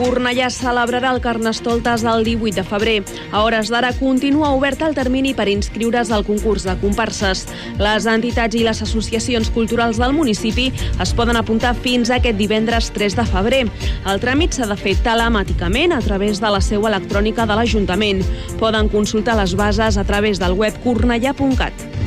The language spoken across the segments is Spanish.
Cornellà celebrarà el Carnestoltes el 18 de febrer. A hores d'ara continua obert el termini per inscriure's al concurs de comparses. Les entitats i les associacions culturals del municipi es poden apuntar fins a aquest divendres 3 de febrer. El tràmit s'ha de fer telemàticament a través de la seu electrònica de l'Ajuntament. Poden consultar les bases a través del web cornellà.cat.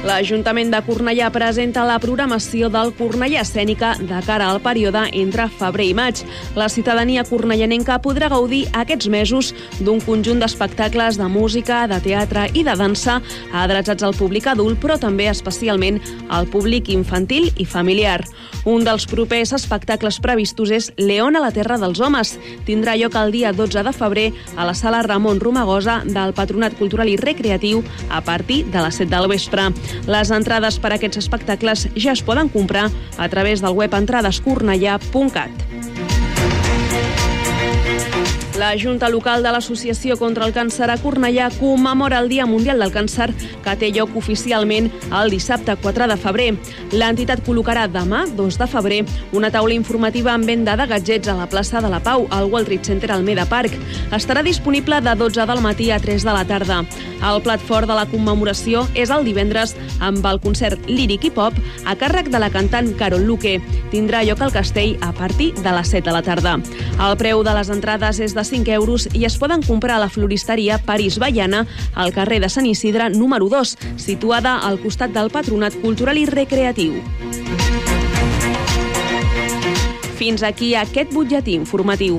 L'Ajuntament de Cornellà presenta la programació del Cornellà Escènica de cara al període entre febrer i maig. La ciutadania cornellanenca podrà gaudir aquests mesos d'un conjunt d'espectacles de música, de teatre i de dansa adreçats al públic adult, però també especialment al públic infantil i familiar. Un dels propers espectacles previstos és León a la Terra dels Homes. Tindrà lloc el dia 12 de febrer a la sala Ramon Romagosa del Patronat Cultural i Recreatiu a partir de les 7 del vespre. Les entrades per a aquests espectacles ja es poden comprar a través del web entradescornellà.cat. La Junta Local de l'Associació contra el Càncer a Cornellà commemora el Dia Mundial del Càncer que té lloc oficialment el dissabte 4 de febrer. L'entitat col·locarà demà, 2 de febrer, una taula informativa amb venda de gadgets a la plaça de la Pau, al World Trade Center Almeda Park. Estarà disponible de 12 del matí a 3 de la tarda. El plat fort de la commemoració és el divendres amb el concert líric i pop a càrrec de la cantant Carol Luque. Tindrà lloc al castell a partir de les 7 de la tarda. El preu de les entrades és de 5 euros i es poden comprar a la floristeria París Baiana al carrer de Sant Isidre número 2, situada al costat del Patronat Cultural i Recreatiu. Fins aquí aquest butlletí informatiu.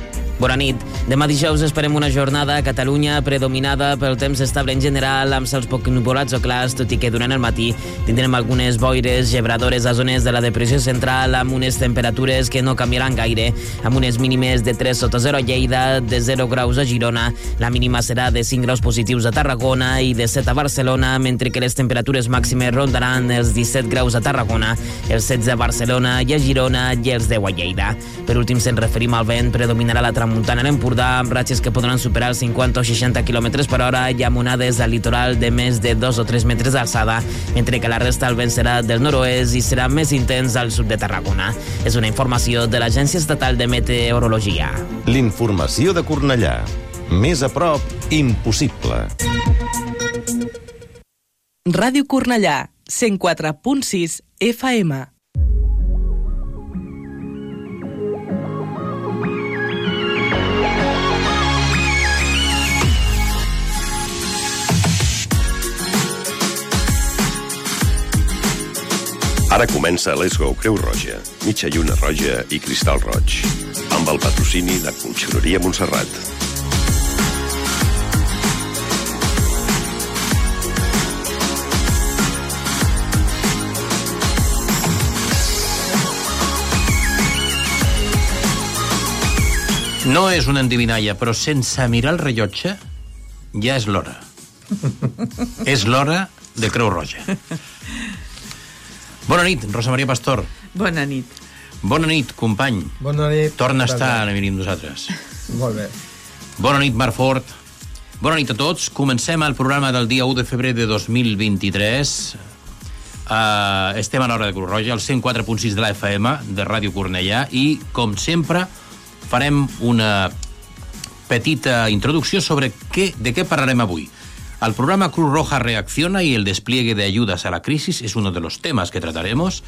Bona nit. Demà dijous esperem una jornada a Catalunya predominada pel temps estable en general, amb cels poc nuvolats o clars, tot i que durant el matí tindrem algunes boires gebradores a zones de la depressió central amb unes temperatures que no canviaran gaire, amb unes mínimes de 3 sota 0 a Lleida, de 0 graus a Girona, la mínima serà de 5 graus positius a Tarragona i de 7 a Barcelona, mentre que les temperatures màximes rondaran els 17 graus a Tarragona, els 16 a Barcelona i a Girona i els 10 a Lleida. Per últim, se'n referim al vent, predominarà la tramuntana a l'Empordà amb ratxes que podran superar els 50 o 60 km per hora i amb onades al litoral de més de 2 o 3 metres d'alçada, mentre que la resta el vent serà del nord-oest i serà més intens al sud de Tarragona. És una informació de l'Agència Estatal de Meteorologia. L'informació de Cornellà. Més a prop, impossible. Ràdio Cornellà, 104.6 FM. Ara comença Let's Go Creu Roja, mitja lluna roja i cristal roig, amb el patrocini de Conxeroria Montserrat. No és una endivinalla, però sense mirar el rellotge ja és l'hora. és l'hora de Creu Roja. Bona nit, Rosa Maria Pastor. Bona nit. Bona nit, company. Bona nit. Torna a Què estar a venir amb nosaltres. Molt bé. Bona nit, Marc Fort. Bona nit a tots. Comencem el programa del dia 1 de febrer de 2023. Uh, estem a l'hora de Cruz Roja, el 104.6 de la FM de Ràdio Cornellà i, com sempre, farem una petita introducció sobre qué, de qué parlarem avui. El programa Cruz Roja reacciona y el despliegue de ayudas a la crisis es uno de los temas que trataremos.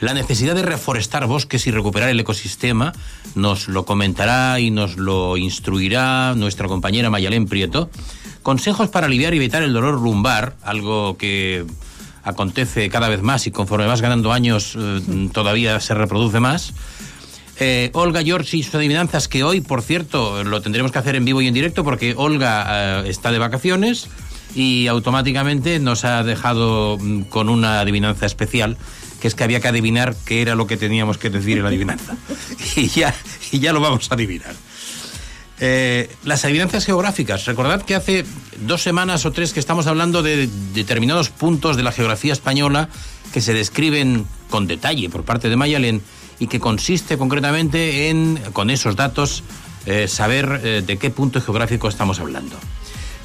La necesidad de reforestar bosques y recuperar el ecosistema nos lo comentará y nos lo instruirá nuestra compañera Mayalén Prieto. Consejos para aliviar y evitar el dolor lumbar, algo que acontece cada vez más y conforme vas ganando años eh, todavía se reproduce más. Eh, Olga George y sus adivinanzas, que hoy, por cierto, lo tendremos que hacer en vivo y en directo porque Olga eh, está de vacaciones y automáticamente nos ha dejado mm, con una adivinanza especial que es que había que adivinar qué era lo que teníamos que decir en la adivinanza. Y ya, y ya lo vamos a adivinar. Eh, las adivinanzas geográficas. Recordad que hace dos semanas o tres que estamos hablando de determinados puntos de la geografía española que se describen con detalle por parte de Mayalen y que consiste concretamente en, con esos datos, eh, saber eh, de qué punto geográfico estamos hablando.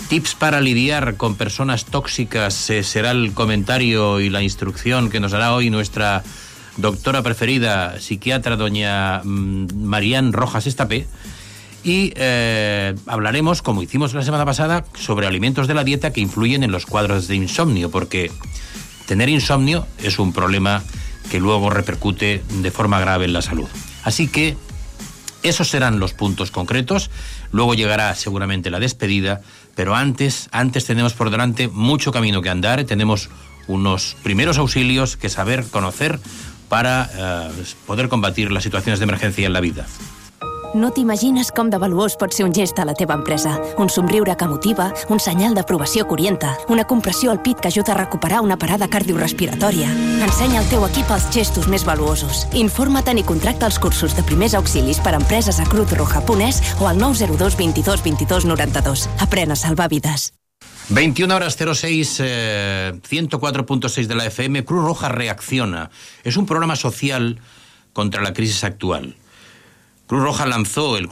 Tips para lidiar con personas tóxicas eh, será el comentario y la instrucción que nos dará hoy nuestra doctora preferida, psiquiatra doña mm, Marían Rojas Estapé. Y eh, hablaremos, como hicimos la semana pasada, sobre alimentos de la dieta que influyen en los cuadros de insomnio, porque tener insomnio es un problema que luego repercute de forma grave en la salud. Así que esos serán los puntos concretos. Luego llegará seguramente la despedida, pero antes, antes tenemos por delante mucho camino que andar. Tenemos unos primeros auxilios que saber conocer para eh, poder combatir las situaciones de emergencia en la vida. No t'imagines com de valuós pot ser un gest a la teva empresa. Un somriure que motiva, un senyal d'aprovació que orienta, una compressió al pit que ajuda a recuperar una parada cardiorrespiratòria. Ensenya al teu equip els gestos més valuosos. Informa't i contracta els cursos de primers auxilis per a empreses a Cruz Roja Punès o al 902 22 22 92. Aprèn a salvar vides. 21 horas 06, eh, 104.6 de la FM, Cruz Roja Reacciona. Es un programa social contra la crisis actual. Cruz Roja lanzó el,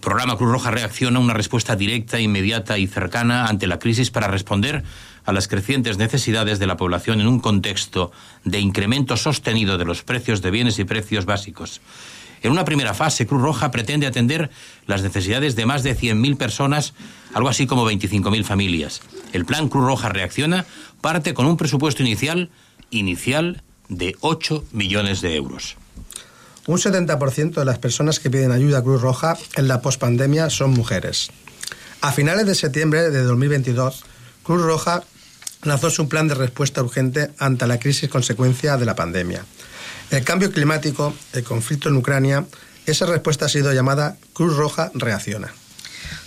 programa Cruz Roja Reacciona una respuesta directa, inmediata y cercana ante la crisis para responder a las crecientes necesidades de la población en un contexto de incremento sostenido de los precios de bienes y precios básicos. En una primera fase, Cruz Roja pretende atender las necesidades de más de 100.000 personas, algo así como 25.000 familias. El plan Cruz Roja Reacciona parte con un presupuesto inicial, inicial de 8 millones de euros. Un 70% de las personas que piden ayuda a Cruz Roja en la pospandemia son mujeres. A finales de septiembre de 2022, Cruz Roja lanzó su plan de respuesta urgente ante la crisis consecuencia de la pandemia. El cambio climático, el conflicto en Ucrania, esa respuesta ha sido llamada Cruz Roja Reacciona.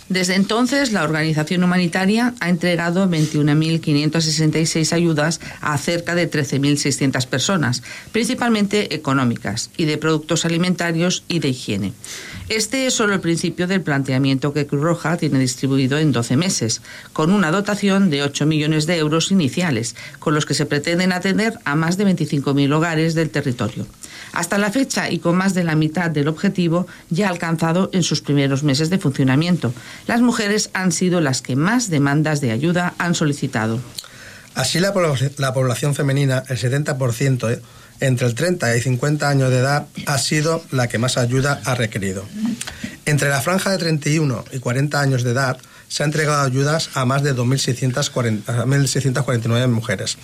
Desde entonces, la organización humanitaria ha entregado 21.566 ayudas a cerca de 13.600 personas, principalmente económicas, y de productos alimentarios y de higiene. Este es solo el principio del planteamiento que Cruz Roja tiene distribuido en 12 meses, con una dotación de 8 millones de euros iniciales, con los que se pretenden atender a más de 25.000 hogares del territorio. Hasta la fecha y con más de la mitad del objetivo ya alcanzado en sus primeros meses de funcionamiento, las mujeres han sido las que más demandas de ayuda han solicitado. Así la, la población femenina, el 70%, ¿eh? entre el 30 y 50 años de edad, ha sido la que más ayuda ha requerido. Entre la franja de 31 y 40 años de edad, se han entregado ayudas a más de 2.649 mujeres,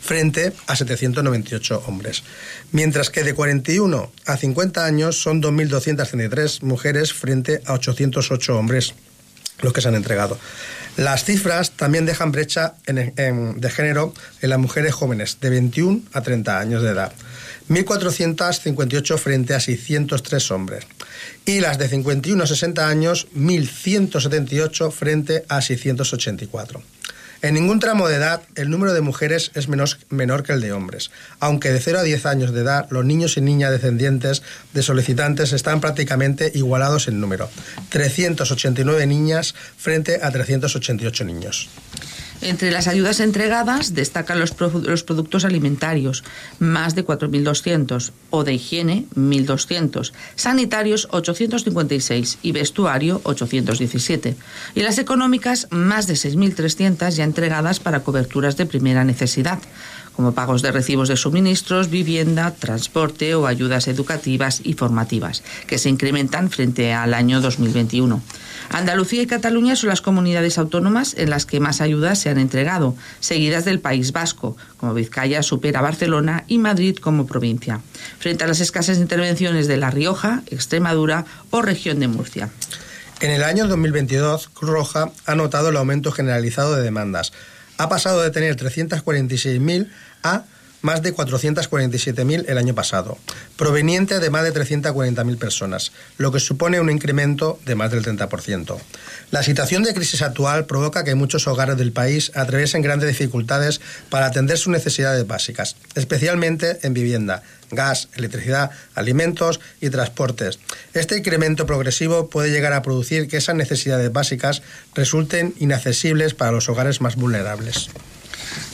frente a 798 hombres. Mientras que de 41 a 50 años son 2.233 mujeres frente a 808 hombres los que se han entregado. Las cifras también dejan brecha de género en las mujeres jóvenes de 21 a 30 años de edad. 1.458 frente a 603 hombres. Y las de 51 a 60 años, 1.178 frente a 684. En ningún tramo de edad el número de mujeres es menor, menor, que el de hombres, aunque de 0 a 10 años de edad los niños y niñas descendientes de solicitantes están prácticamente igualados en número, 389 niñas frente a 388 niños. Entre las ayudas entregadas destacan los, los productos alimentarios, más de 4.200, o de higiene, 1.200, sanitarios, 856 y vestuario, 817. Y las económicas, más de 6.300 ya entregadas para coberturas de primera necesidad como pagos de recibos de suministros, vivienda, transporte o ayudas educativas y formativas, que se incrementan frente al año 2021. Andalucía y Cataluña son las comunidades autónomas en las que más ayudas se han entregado, seguidas del País Vasco, como Vizcaya supera Barcelona y Madrid como provincia, frente a las escasas intervenciones de La Rioja, Extremadura o región de Murcia. En el año 2022, Cruz Roja ha notado el aumento generalizado de demandas. Ha pasado de tener 346.000 a más de 447.000 el año pasado, proveniente de más de 340.000 personas, lo que supone un incremento de más del 30%. La situación de crisis actual provoca que muchos hogares del país atraviesen grandes dificultades para atender sus necesidades básicas, especialmente en vivienda, gas, electricidad, alimentos y transportes. Este incremento progresivo puede llegar a producir que esas necesidades básicas resulten inaccesibles para los hogares más vulnerables.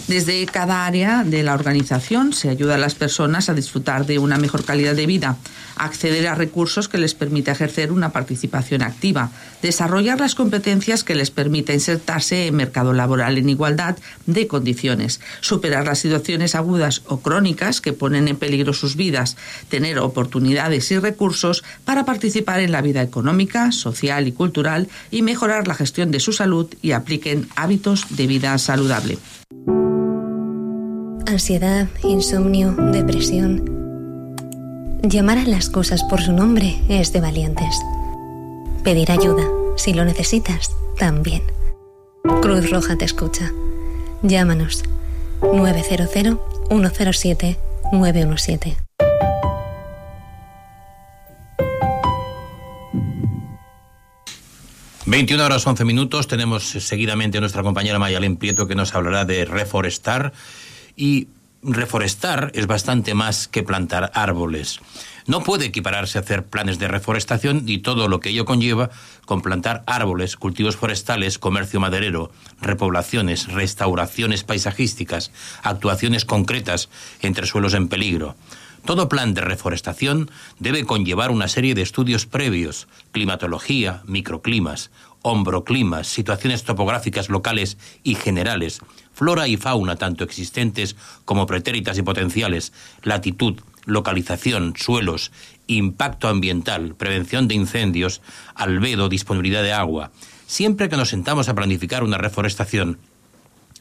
Desde cada área de la organización se ayuda a las personas a disfrutar de una mejor calidad de vida, acceder a recursos que les permita ejercer una participación activa, desarrollar las competencias que les permita insertarse en mercado laboral en igualdad de condiciones, superar las situaciones agudas o crónicas que ponen en peligro sus vidas, tener oportunidades y recursos para participar en la vida económica, social y cultural y mejorar la gestión de su salud y apliquen hábitos de vida saludable. Ansiedad, insomnio, depresión. Llamar a las cosas por su nombre es de valientes. Pedir ayuda, si lo necesitas, también. Cruz Roja te escucha. Llámanos 900 107 917. ...21 horas 11 minutos... ...tenemos seguidamente a nuestra compañera Mayalén Prieto... ...que nos hablará de reforestar... Y reforestar es bastante más que plantar árboles. No puede equipararse a hacer planes de reforestación y todo lo que ello conlleva con plantar árboles, cultivos forestales, comercio maderero, repoblaciones, restauraciones paisajísticas, actuaciones concretas entre suelos en peligro. Todo plan de reforestación debe conllevar una serie de estudios previos, climatología, microclimas, hombroclimas, situaciones topográficas locales y generales, flora y fauna tanto existentes como pretéritas y potenciales, latitud, localización, suelos, impacto ambiental, prevención de incendios, albedo, disponibilidad de agua. Siempre que nos sentamos a planificar una reforestación,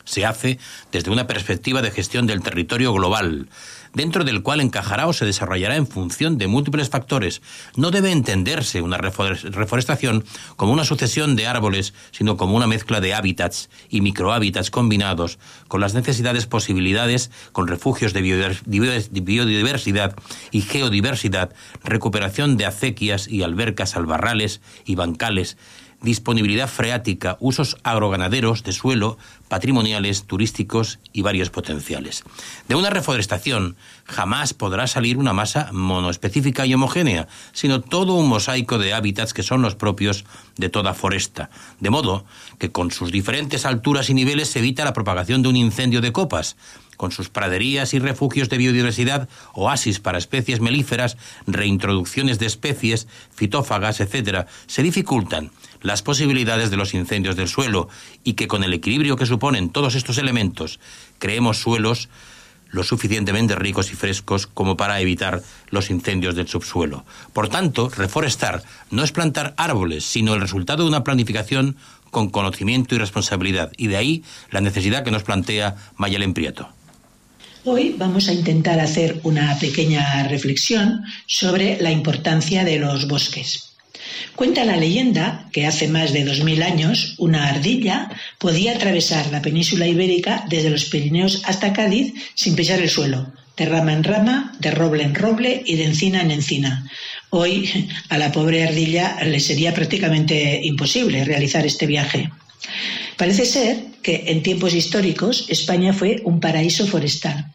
se hace desde una perspectiva de gestión del territorio global, dentro del cual encajará o se desarrollará en función de múltiples factores. No debe entenderse una reforestación como una sucesión de árboles, sino como una mezcla de hábitats y microhábitats combinados, con las necesidades, posibilidades, con refugios de biodiversidad y geodiversidad, recuperación de acequias y albercas, albarrales y bancales, disponibilidad freática, usos agroganaderos de suelo, patrimoniales, turísticos y varios potenciales. De una reforestación jamás podrá salir una masa monoespecífica y homogénea, sino todo un mosaico de hábitats que son los propios de toda foresta, de modo que con sus diferentes alturas y niveles se evita la propagación de un incendio de copas, con sus praderías y refugios de biodiversidad, oasis para especies melíferas, reintroducciones de especies, fitófagas, etc., se dificultan las posibilidades de los incendios del suelo y que con el equilibrio que suponen todos estos elementos creemos suelos lo suficientemente ricos y frescos como para evitar los incendios del subsuelo. Por tanto, reforestar no es plantar árboles, sino el resultado de una planificación con conocimiento y responsabilidad, y de ahí la necesidad que nos plantea Mayelen Prieto. Hoy vamos a intentar hacer una pequeña reflexión sobre la importancia de los bosques. Cuenta la leyenda que hace más de dos mil años una ardilla podía atravesar la península ibérica desde los Pirineos hasta Cádiz sin pisar el suelo, de rama en rama, de roble en roble y de encina en encina. Hoy a la pobre ardilla le sería prácticamente imposible realizar este viaje. Parece ser que en tiempos históricos España fue un paraíso forestal.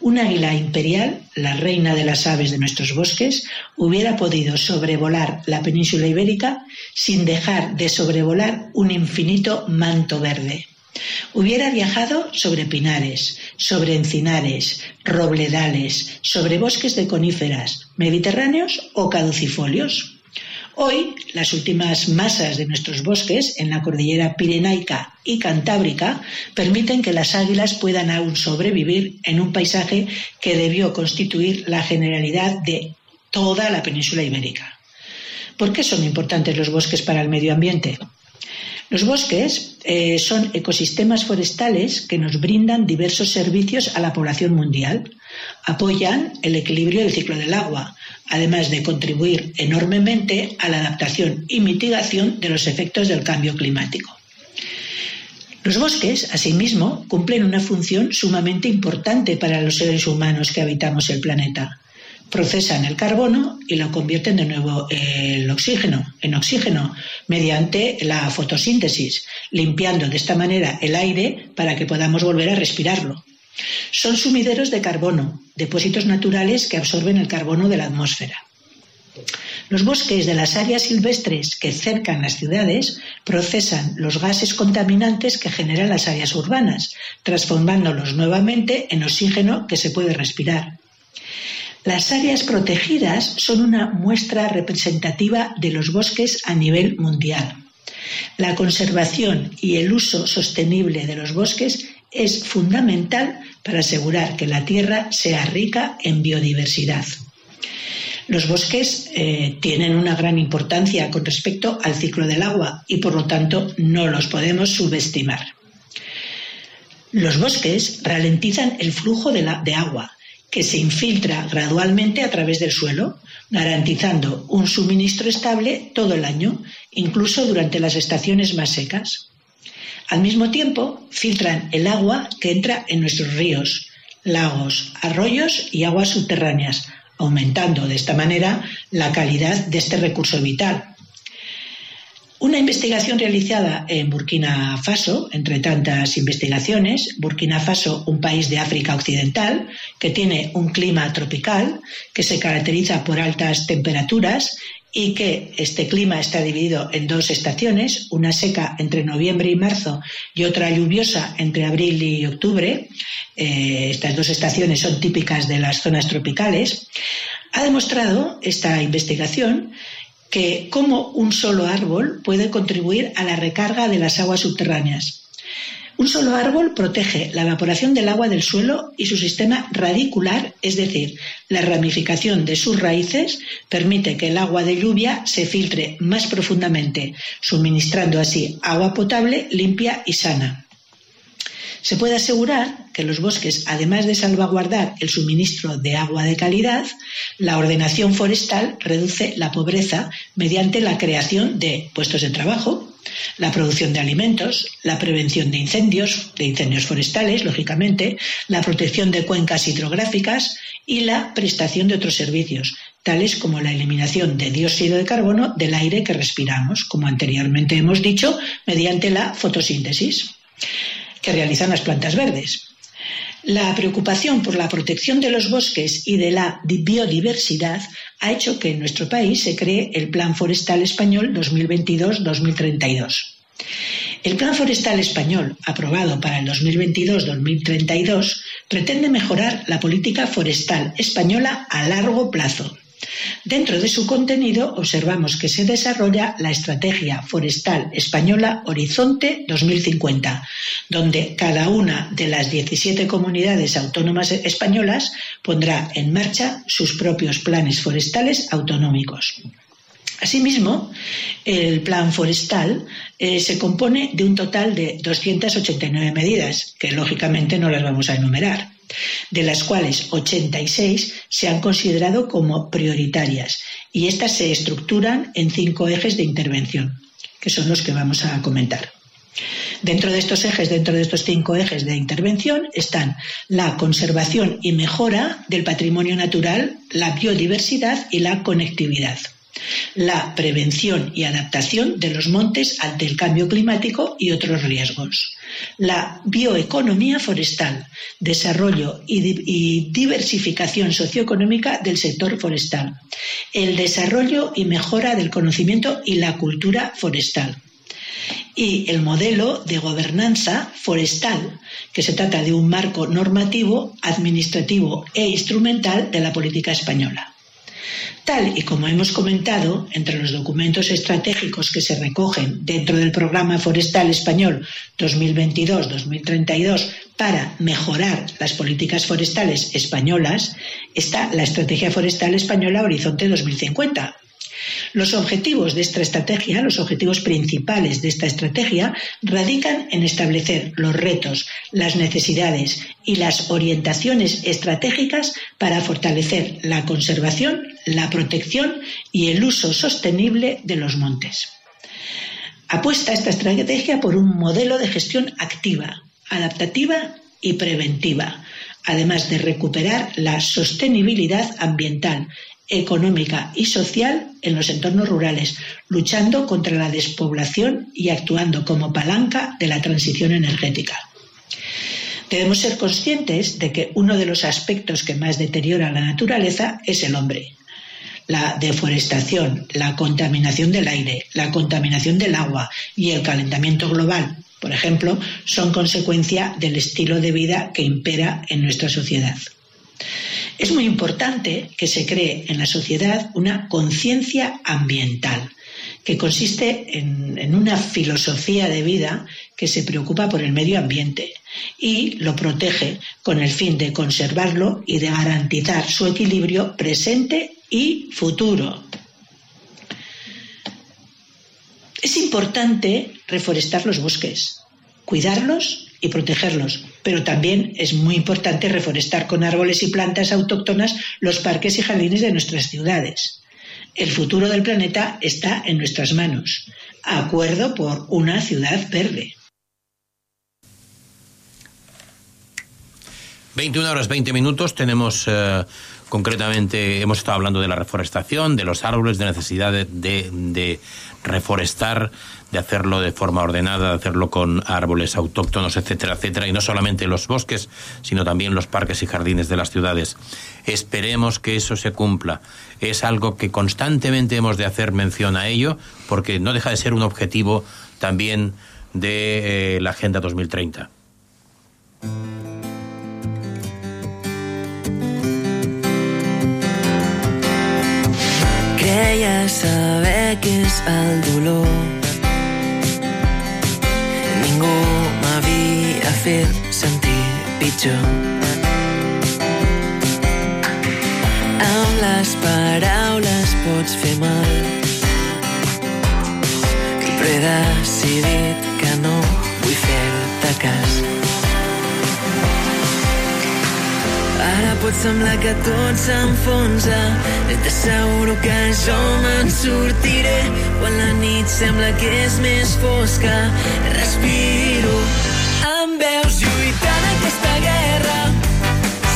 Un águila imperial, la reina de las aves de nuestros bosques, hubiera podido sobrevolar la península ibérica sin dejar de sobrevolar un infinito manto verde. Hubiera viajado sobre pinares, sobre encinares, robledales, sobre bosques de coníferas, mediterráneos o caducifolios. Hoy, las últimas masas de nuestros bosques en la cordillera pirenaica y cantábrica permiten que las águilas puedan aún sobrevivir en un paisaje que debió constituir la generalidad de toda la península ibérica. ¿Por qué son importantes los bosques para el medio ambiente? Los bosques eh, son ecosistemas forestales que nos brindan diversos servicios a la población mundial. Apoyan el equilibrio del ciclo del agua, además de contribuir enormemente a la adaptación y mitigación de los efectos del cambio climático. Los bosques, asimismo, cumplen una función sumamente importante para los seres humanos que habitamos el planeta. Procesan el carbono y lo convierten de nuevo el oxígeno, en oxígeno mediante la fotosíntesis, limpiando de esta manera el aire para que podamos volver a respirarlo. Son sumideros de carbono, depósitos naturales que absorben el carbono de la atmósfera. Los bosques de las áreas silvestres que cercan las ciudades procesan los gases contaminantes que generan las áreas urbanas, transformándolos nuevamente en oxígeno que se puede respirar. Las áreas protegidas son una muestra representativa de los bosques a nivel mundial. La conservación y el uso sostenible de los bosques es fundamental para asegurar que la Tierra sea rica en biodiversidad. Los bosques eh, tienen una gran importancia con respecto al ciclo del agua y por lo tanto no los podemos subestimar. Los bosques ralentizan el flujo de, de agua que se infiltra gradualmente a través del suelo, garantizando un suministro estable todo el año, incluso durante las estaciones más secas. Al mismo tiempo, filtran el agua que entra en nuestros ríos, lagos, arroyos y aguas subterráneas, aumentando de esta manera la calidad de este recurso vital. Una investigación realizada en Burkina Faso, entre tantas investigaciones, Burkina Faso, un país de África Occidental, que tiene un clima tropical, que se caracteriza por altas temperaturas y que este clima está dividido en dos estaciones, una seca entre noviembre y marzo y otra lluviosa entre abril y octubre. Eh, estas dos estaciones son típicas de las zonas tropicales. Ha demostrado esta investigación que cómo un solo árbol puede contribuir a la recarga de las aguas subterráneas. Un solo árbol protege la evaporación del agua del suelo y su sistema radicular, es decir, la ramificación de sus raíces, permite que el agua de lluvia se filtre más profundamente, suministrando así agua potable, limpia y sana. Se puede asegurar que los bosques, además de salvaguardar el suministro de agua de calidad, la ordenación forestal reduce la pobreza mediante la creación de puestos de trabajo, la producción de alimentos, la prevención de incendios, de incendios forestales, lógicamente, la protección de cuencas hidrográficas y la prestación de otros servicios, tales como la eliminación de dióxido de carbono del aire que respiramos, como anteriormente hemos dicho, mediante la fotosíntesis que realizan las plantas verdes. La preocupación por la protección de los bosques y de la biodiversidad ha hecho que en nuestro país se cree el Plan Forestal Español 2022-2032. El Plan Forestal Español, aprobado para el 2022-2032, pretende mejorar la política forestal española a largo plazo Dentro de su contenido observamos que se desarrolla la Estrategia Forestal Española Horizonte 2050, donde cada una de las 17 comunidades autónomas españolas pondrá en marcha sus propios planes forestales autonómicos. Asimismo, el plan forestal eh, se compone de un total de 289 medidas, que lógicamente no las vamos a enumerar de las cuales 86 se han considerado como prioritarias y estas se estructuran en cinco ejes de intervención, que son los que vamos a comentar. Dentro de estos ejes, dentro de estos cinco ejes de intervención, están la conservación y mejora del patrimonio natural, la biodiversidad y la conectividad la prevención y adaptación de los montes ante el cambio climático y otros riesgos, la bioeconomía forestal, desarrollo y, diversificación socioeconómica del sector forestal, el desarrollo y mejora del conocimiento y la cultura forestal y el modelo de gobernanza forestal, que se trata de un marco normativo, administrativo e instrumental de la política española. Tal y como hemos comentado, entre los documentos estratégicos que se recogen dentro del Programa Forestal Español 2022-2032 para mejorar las políticas forestales españolas está la Estrategia Forestal Española Horizonte 2050, los objetivos de esta estrategia, los objetivos principales de esta estrategia, radican en establecer los retos, las necesidades y las orientaciones estratégicas para fortalecer la conservación, la protección y el uso sostenible de los montes. Apuesta esta estrategia por un modelo de gestión activa, adaptativa y preventiva, además de recuperar la sostenibilidad ambiental, económica y social en los entornos rurales, luchando contra la despoblación y actuando como palanca de la transición energética. Debemos ser conscientes de que uno de los aspectos que más deteriora la naturaleza es el hombre. La deforestación, la contaminación del aire, la contaminación del agua y el calentamiento global, por ejemplo, son consecuencia del estilo de vida que impera en nuestra sociedad. Es muy importante que se cree en la sociedad una conciencia ambiental, que consiste en, una filosofía de vida que se preocupa por el medio ambiente y lo protege con el fin de conservarlo y de garantizar su equilibrio presente y futuro. Es importante reforestar los bosques, cuidarlos y protegerlos, pero también es muy importante reforestar con árboles y plantas autóctonas los parques y jardines de nuestras ciudades. El futuro del planeta está en nuestras manos. Acuerdo por una ciudad verde. 21 horas 20 minutos tenemos eh, concretamente, hemos estado hablando de la reforestación, de los árboles, de necesidad de, reforestar, de hacerlo de forma ordenada, de hacerlo con árboles autóctonos, etcétera, etcétera, y no solamente los bosques, sino también los parques y jardines de las ciudades. Esperemos que eso se cumpla. Es algo que constantemente hemos de hacer mención a ello, porque no deja de ser un objetivo también de eh, la Agenda 2030. Creia saber què és el dolor. Ningú m'havia fet sentir pitjor. Amb les paraules pots fer mal. Però he decidit que no vull fer-te cas. Pot semblar que tot s'enfonsa. I t'asseguro que jo me'n sortiré. Quan la nit sembla que és més fosca respiro. Em veus lluitant aquesta guerra.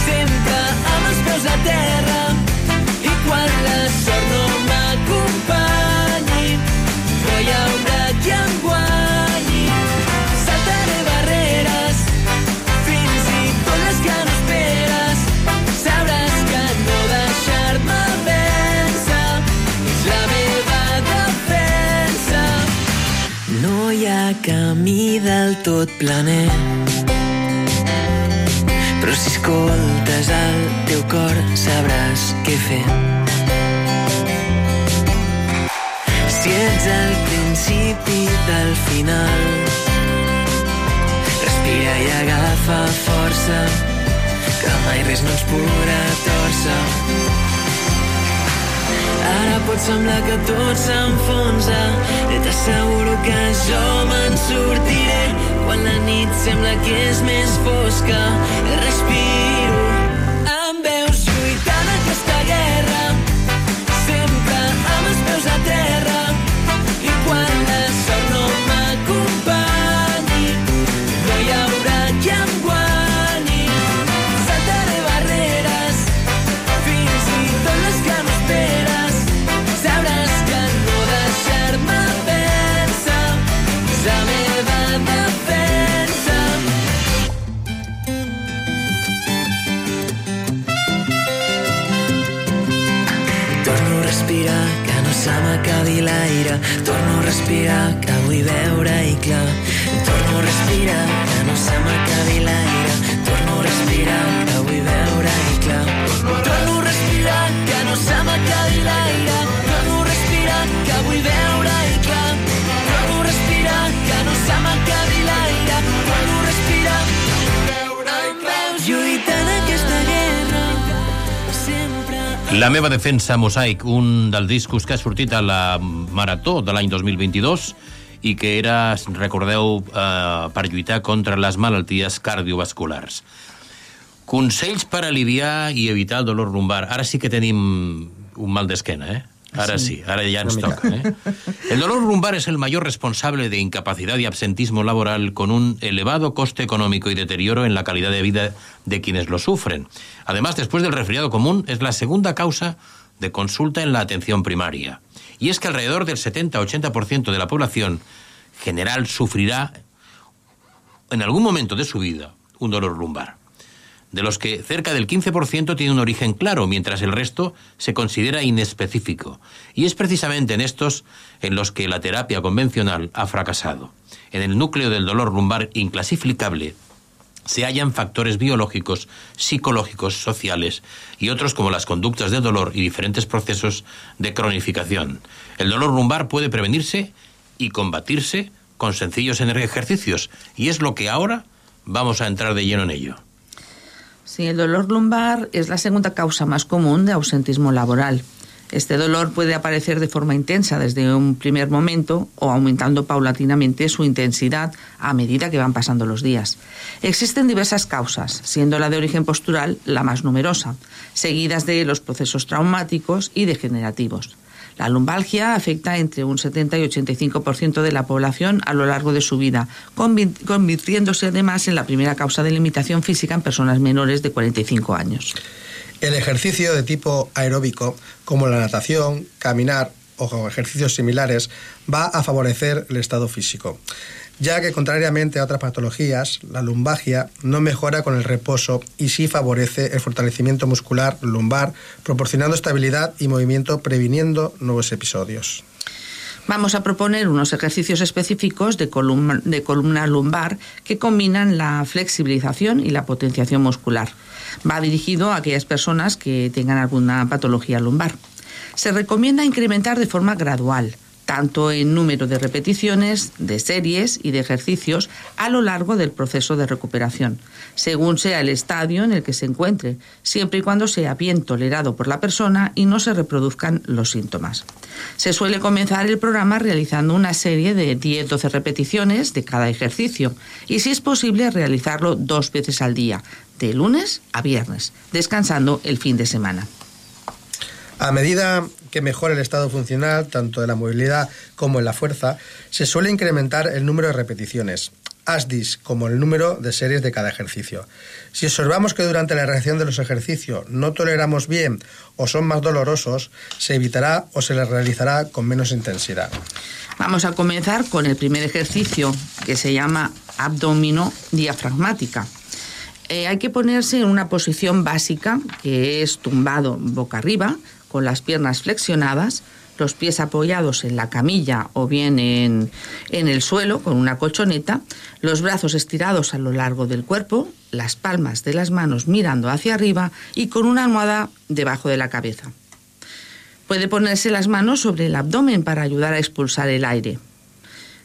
Sempre amb els peus a terra camí del tot planer. Però si escoltes el teu cor sabràs què fer. Si ets el principi del final respira i agafa força que mai res no ens podrà torcer ara pot semblar que tot s'enfonsa. I t'asseguro que jo me'n sortiré. Quan la nit sembla que és més fosca respiro Torno a respirar, que vull veure-hi clar. La meva defensa Mosaic, un dels discos que ha sortit a la Marató de l'any 2022 i que era, recordeu, eh, per lluitar contra les malalties cardiovasculars. Consells per aliviar i evitar el dolor lumbar. Ara sí que tenim un mal d'esquena, eh? Ahora sí, ahora ya nos toca. ¿eh? El dolor lumbar es el mayor responsable de incapacidad y absentismo laboral con un elevado coste económico y deterioro en la calidad de vida de quienes lo sufren. Además, después del resfriado común, es la segunda causa de consulta en la atención primaria. Y es que alrededor del 70-80% de la población general sufrirá en algún momento de su vida un dolor lumbar de los que cerca del 15% tiene un origen claro, mientras el resto se considera inespecífico. Y es precisamente en estos en los que la terapia convencional ha fracasado. En el núcleo del dolor lumbar inclasificable se hallan factores biológicos, psicológicos, sociales y otros como las conductas de dolor y diferentes procesos de cronificación. El dolor lumbar puede prevenirse y combatirse con sencillos ejercicios y es lo que ahora vamos a entrar de lleno en ello. Sí, el dolor lumbar es la segunda causa más común de ausentismo laboral. Este dolor puede aparecer de forma intensa desde un primer momento o aumentando paulatinamente su intensidad a medida que van pasando los días. Existen diversas causas, siendo la de origen postural la más numerosa, seguidas de los procesos traumáticos y degenerativos. La lumbalgia afecta entre un 70 y 85% de la población a lo largo de su vida, convirtiéndose además en la primera causa de limitación física en personas menores de 45 años. El ejercicio de tipo aeróbico, como la natación, caminar o ejercicios similares, va a favorecer el estado físico ya que contrariamente a otras patologías, la lumbagia no mejora con el reposo y sí favorece el fortalecimiento muscular lumbar, proporcionando estabilidad y movimiento, previniendo nuevos episodios. Vamos a proponer unos ejercicios específicos de columna, de columna lumbar que combinan la flexibilización y la potenciación muscular. Va dirigido a aquellas personas que tengan alguna patología lumbar. Se recomienda incrementar de forma gradual tanto en número de repeticiones, de series y de ejercicios a lo largo del proceso de recuperación, según sea el estadio en el que se encuentre, siempre y cuando sea bien tolerado por la persona y no se reproduzcan los síntomas. Se suele comenzar el programa realizando una serie de 10-12 repeticiones de cada ejercicio y si es posible realizarlo dos veces al día, de lunes a viernes, descansando el fin de semana. A medida que mejora el estado funcional, tanto de la movilidad como en la fuerza, se suele incrementar el número de repeticiones, ASDIS, como el número de series de cada ejercicio. Si observamos que durante la realización de los ejercicios no toleramos bien o son más dolorosos, se evitará o se les realizará con menos intensidad. Vamos a comenzar con el primer ejercicio que se llama abdomino diafragmática. Eh, hay que ponerse en una posición básica que es tumbado boca arriba, con las piernas flexionadas, los pies apoyados en la camilla o bien en, el suelo con una colchoneta, los brazos estirados a lo largo del cuerpo, las palmas de las manos mirando hacia arriba y con una almohada debajo de la cabeza. Puede ponerse las manos sobre el abdomen para ayudar a expulsar el aire.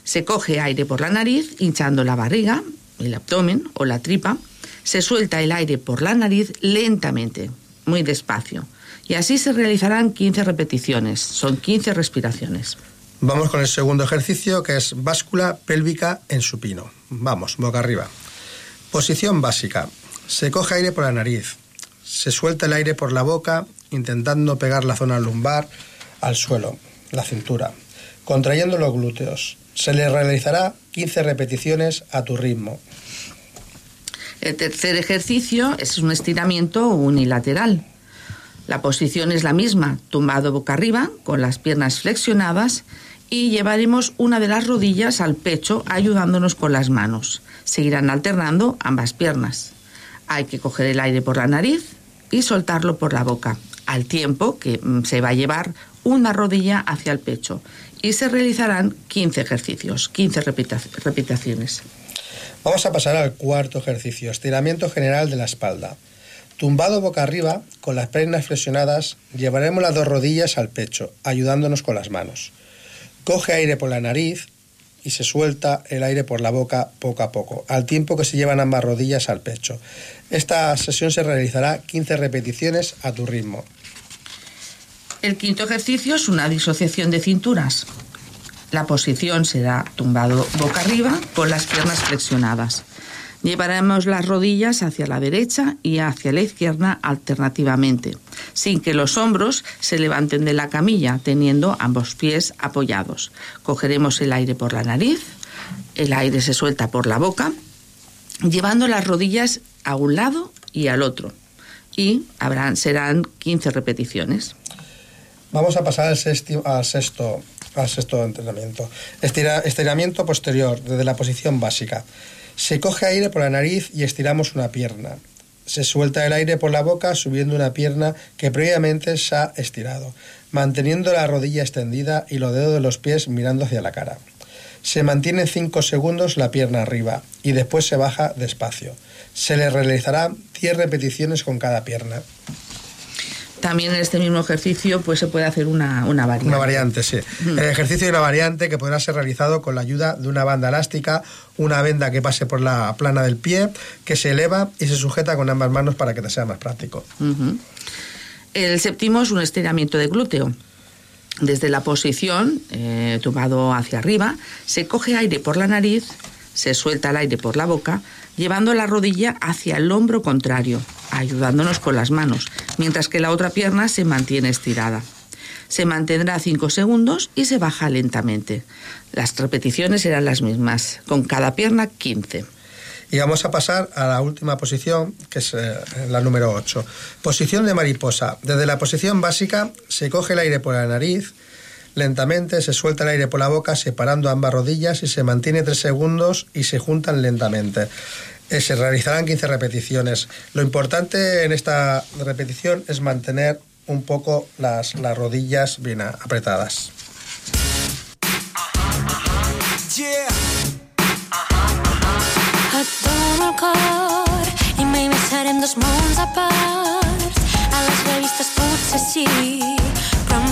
Se coge aire por la nariz, hinchando la barriga, el abdomen o la tripa. Se suelta el aire por la nariz lentamente, muy despacio y así se realizarán 15 repeticiones, son 15 respiraciones. Vamos con el segundo ejercicio que es báscula pélvica en supino. Vamos, boca arriba. Posición básica. Se coge aire por la nariz. Se suelta el aire por la boca intentando pegar la zona lumbar al suelo, la cintura, contrayendo los glúteos. Se le realizará 15 repeticiones a tu ritmo. El tercer ejercicio es un estiramiento unilateral. La posición es la misma, tumbado boca arriba, con las piernas flexionadas y llevaremos una de las rodillas al pecho ayudándonos con las manos. Seguirán alternando ambas piernas. Hay que coger el aire por la nariz y soltarlo por la boca, al tiempo que mm, se va a llevar una rodilla hacia el pecho y se realizarán 15 ejercicios, 15 repeticiones. Vamos a pasar al cuarto ejercicio, estiramiento general de la espalda. Tumbado boca arriba, con las piernas flexionadas, llevaremos las dos rodillas al pecho, ayudándonos con las manos. Coge aire por la nariz y se suelta el aire por la boca poco a poco, al tiempo que se llevan ambas rodillas al pecho. Esta sesión se realizará 15 repeticiones a tu ritmo. El quinto ejercicio es una disociación de cinturas. La posición será tumbado boca arriba con las piernas flexionadas. Llevaremos las rodillas hacia la derecha y hacia la izquierda alternativamente, sin que los hombros se levanten de la camilla, teniendo ambos pies apoyados. Cogeremos el aire por la nariz, el aire se suelta por la boca, llevando las rodillas a un lado y al otro. Y habrán, serán 15 repeticiones. Vamos a pasar al, sexti- al sexto, al sexto entrenamiento. Estira- estiramiento posterior, desde la posición básica. Se coge aire por la nariz y estiramos una pierna. Se suelta el aire por la boca subiendo una pierna que previamente se ha estirado, manteniendo la rodilla extendida y los dedos de los pies mirando hacia la cara. Se mantiene 5 segundos la pierna arriba y después se baja despacio. Se le realizará 10 repeticiones con cada pierna. También en este mismo ejercicio pues se puede hacer una, una variante. Una variante, sí. El ejercicio de una variante que podrá ser realizado con la ayuda de una banda elástica, una venda que pase por la plana del pie, que se eleva y se sujeta con ambas manos para que te sea más práctico. El séptimo es un estiramiento de glúteo. Desde la posición, eh, tumbado hacia arriba, se coge aire por la nariz, se suelta el aire por la boca, llevando la rodilla hacia el hombro contrario, ayudándonos con las manos, mientras que la otra pierna se mantiene estirada. Se mantendrá 5 segundos y se baja lentamente. Las repeticiones serán las mismas, con cada pierna 15. Y vamos a pasar a la última posición, que es eh, la número 8. Posición de mariposa. Desde la posición básica se coge el aire por la nariz, lentamente se suelta el aire por la boca separando ambas rodillas y se mantiene 3 segundos y se juntan lentamente. Eh, se realizarán 15 repeticiones. Lo importante en esta repetición es mantener un poco las, las rodillas bien apretadas.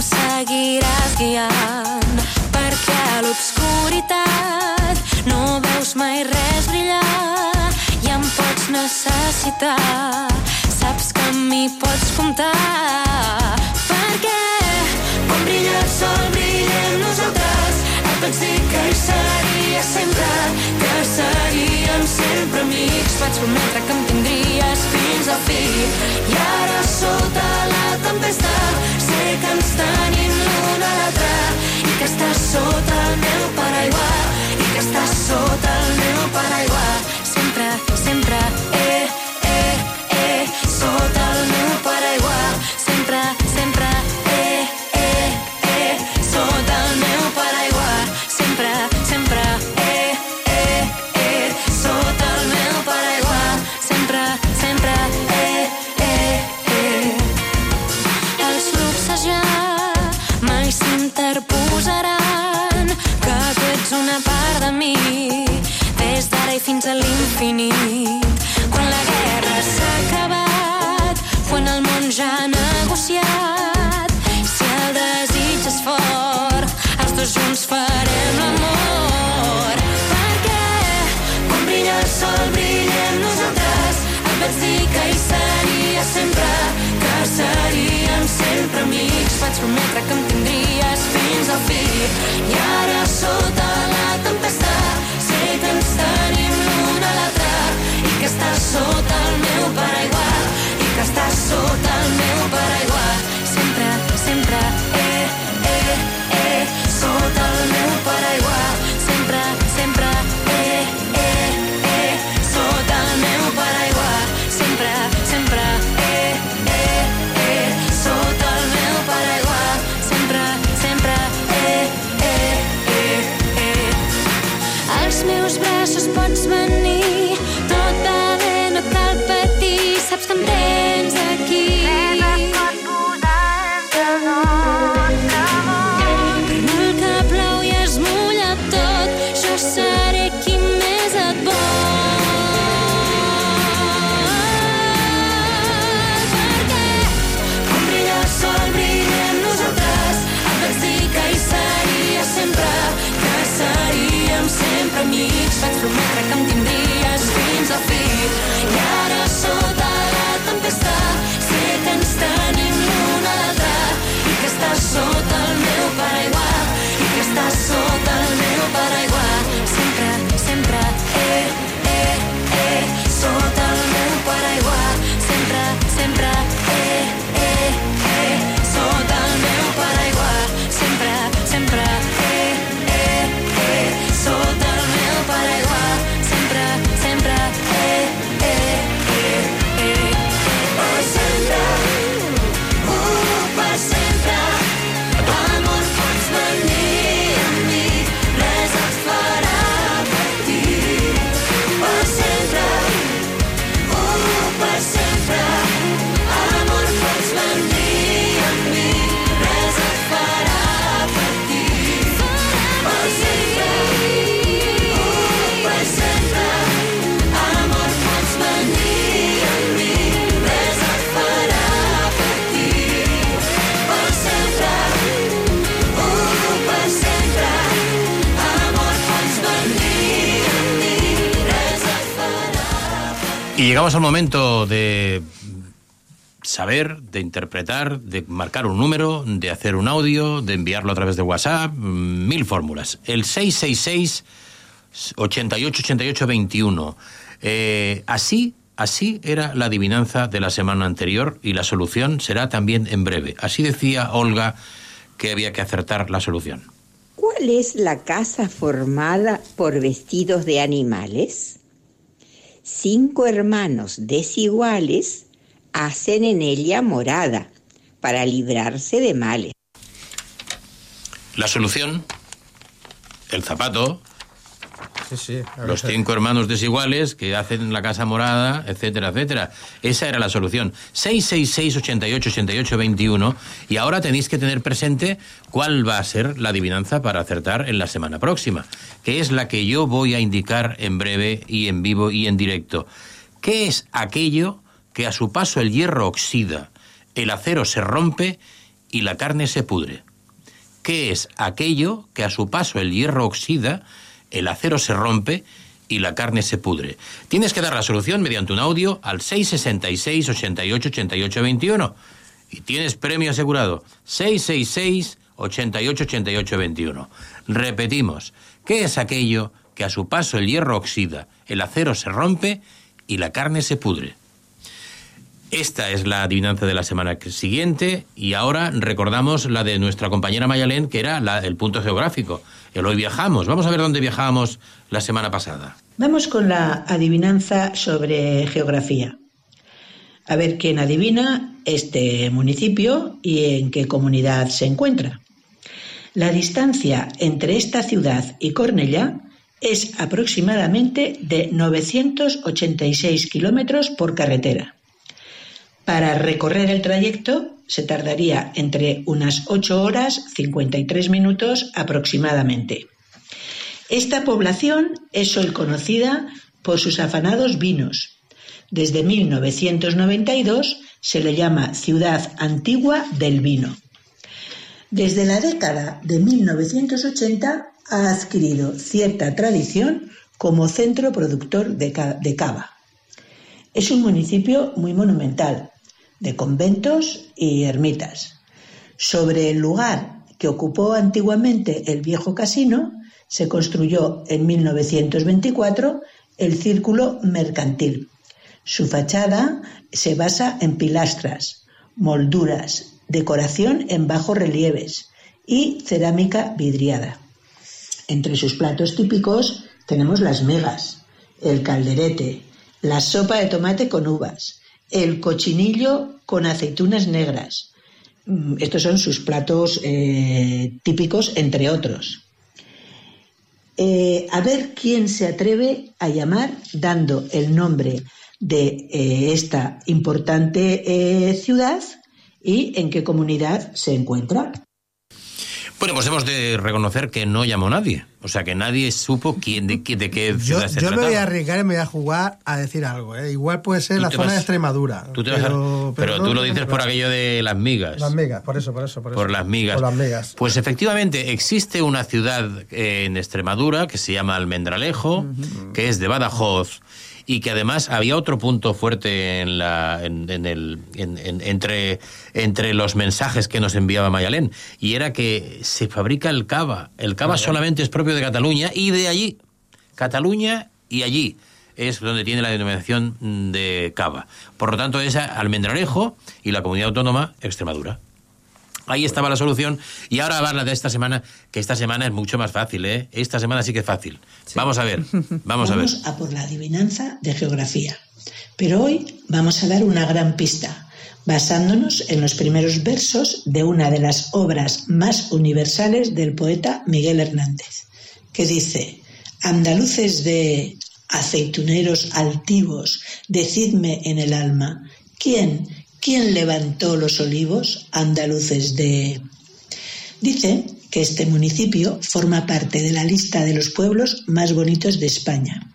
Seguiràs guiant. Perquè a l'obscuritat no veus mai res brillar i em pots necessitar. Saps que amb mi pots comptar. Perquè quan brilla el sol brillem nosaltres. Et vaig dir que hi seria sempre, que seríem sempre amics. Vaig prometre que em tindries fins al fi. I ara sota liegt, to du mit Dreck llegamos al momento de saber, de interpretar, de marcar un número, de hacer un audio, de enviarlo a través de WhatsApp, mm, mil fórmulas. El 666 8888 21. Eh, así, así era la adivinanza de la semana anterior y la solución será también en breve. Así decía Olga que había que acertar la solución. ¿Cuál es la casa formada por vestidos de animales? Cinco hermanos desiguales hacen en ella morada para librarse de males. La solución, el zapato, Los cinco hermanos desiguales que hacen la casa morada, etcétera, etcétera. Esa era la solución. 666 88 88 21 y ahora tenéis que tener presente cuál va a ser la adivinanza para acertar en la semana próxima, que es la que yo voy a indicar en breve y en vivo y en directo. ¿Qué es aquello que a su paso el hierro oxida, el acero se rompe y la carne se pudre? ¿Qué es aquello que a su paso el hierro oxida, el acero se rompe y la carne se pudre? Tienes que dar la solución mediante un audio al 666 88 88 21 y tienes premio asegurado 666 88 88 21. Repetimos, ¿qué es aquello que a su paso el hierro oxida, el acero se rompe y la carne se pudre? Esta es la adivinanza de la semana siguiente y ahora recordamos la de nuestra compañera Mayalén, que era el punto geográfico. El hoy viajamos. Vamos a ver dónde viajábamos la semana pasada. Vamos con la adivinanza sobre geografía. A ver quién adivina este municipio y en qué comunidad se encuentra. La distancia entre esta ciudad y Cornellá es aproximadamente de 986 kilómetros por carretera. Para recorrer el trayecto se tardaría entre unas 8 horas 53 minutos aproximadamente. Esta población es hoy conocida por sus afanados vinos. Desde 1992 se le llama Ciudad Antigua del Vino. Desde la década de 1980 ha adquirido cierta tradición como centro productor de, ca- de cava. Es un municipio muy monumental, de conventos y ermitas. Sobre el lugar que ocupó antiguamente el viejo casino, se construyó en 1924 el Círculo Mercantil. Su fachada se basa en pilastras, molduras, decoración en bajos relieves y cerámica vidriada. Entre sus platos típicos tenemos las megas, el calderete, la sopa de tomate con uvas, el cochinillo con aceitunas negras. Mm, Estos son sus platos eh, típicos, entre otros. Eh, a ver quién se atreve a llamar dando el nombre de eh, esta importante ciudad y en qué comunidad se encuentra. Bueno, pues hemos de reconocer que no llamó nadie. O sea, que nadie supo quién, de, qué- de qué Yo, ciudad se yo me voy a arriesgar y me voy a jugar a decir algo. ¿eh? Igual puede ser la zona vas- de Extremadura. Tú te vas a- pero, pero no tú lo dices por aquello de las migas. Las megas, por eso, por eso. Por, Por eso. las migas. Por las megas. Pues efectivamente existe una ciudad eh, en Extremadura que se llama Almendralejo, que es de Badajoz y que además había otro punto fuerte en la, en, en el, en- en- entre, entre los mensajes que nos enviaba Mayalén y era que se fabrica el cava. El cava solamente es propio de Cataluña y de allí. Cataluña y allí es donde tiene la denominación de cava. Por lo tanto, es Almendralejo y la comunidad autónoma Extremadura. Ahí estaba la solución. Y ahora va la de esta semana, que esta semana es mucho más fácil, ¿eh? Esta semana sí que es fácil. Vamos a ver, vamos a ver. Vamos a por la adivinanza de geografía. Pero hoy vamos a dar una gran pista, basándonos en los primeros versos de una de las obras más universales del poeta Miguel Hernández, que dice, Andaluces de aceituneros altivos, decidme en el alma, ¿quién, quién levantó los olivos andaluces de... Dice que este municipio forma parte de la lista de los pueblos más bonitos de España.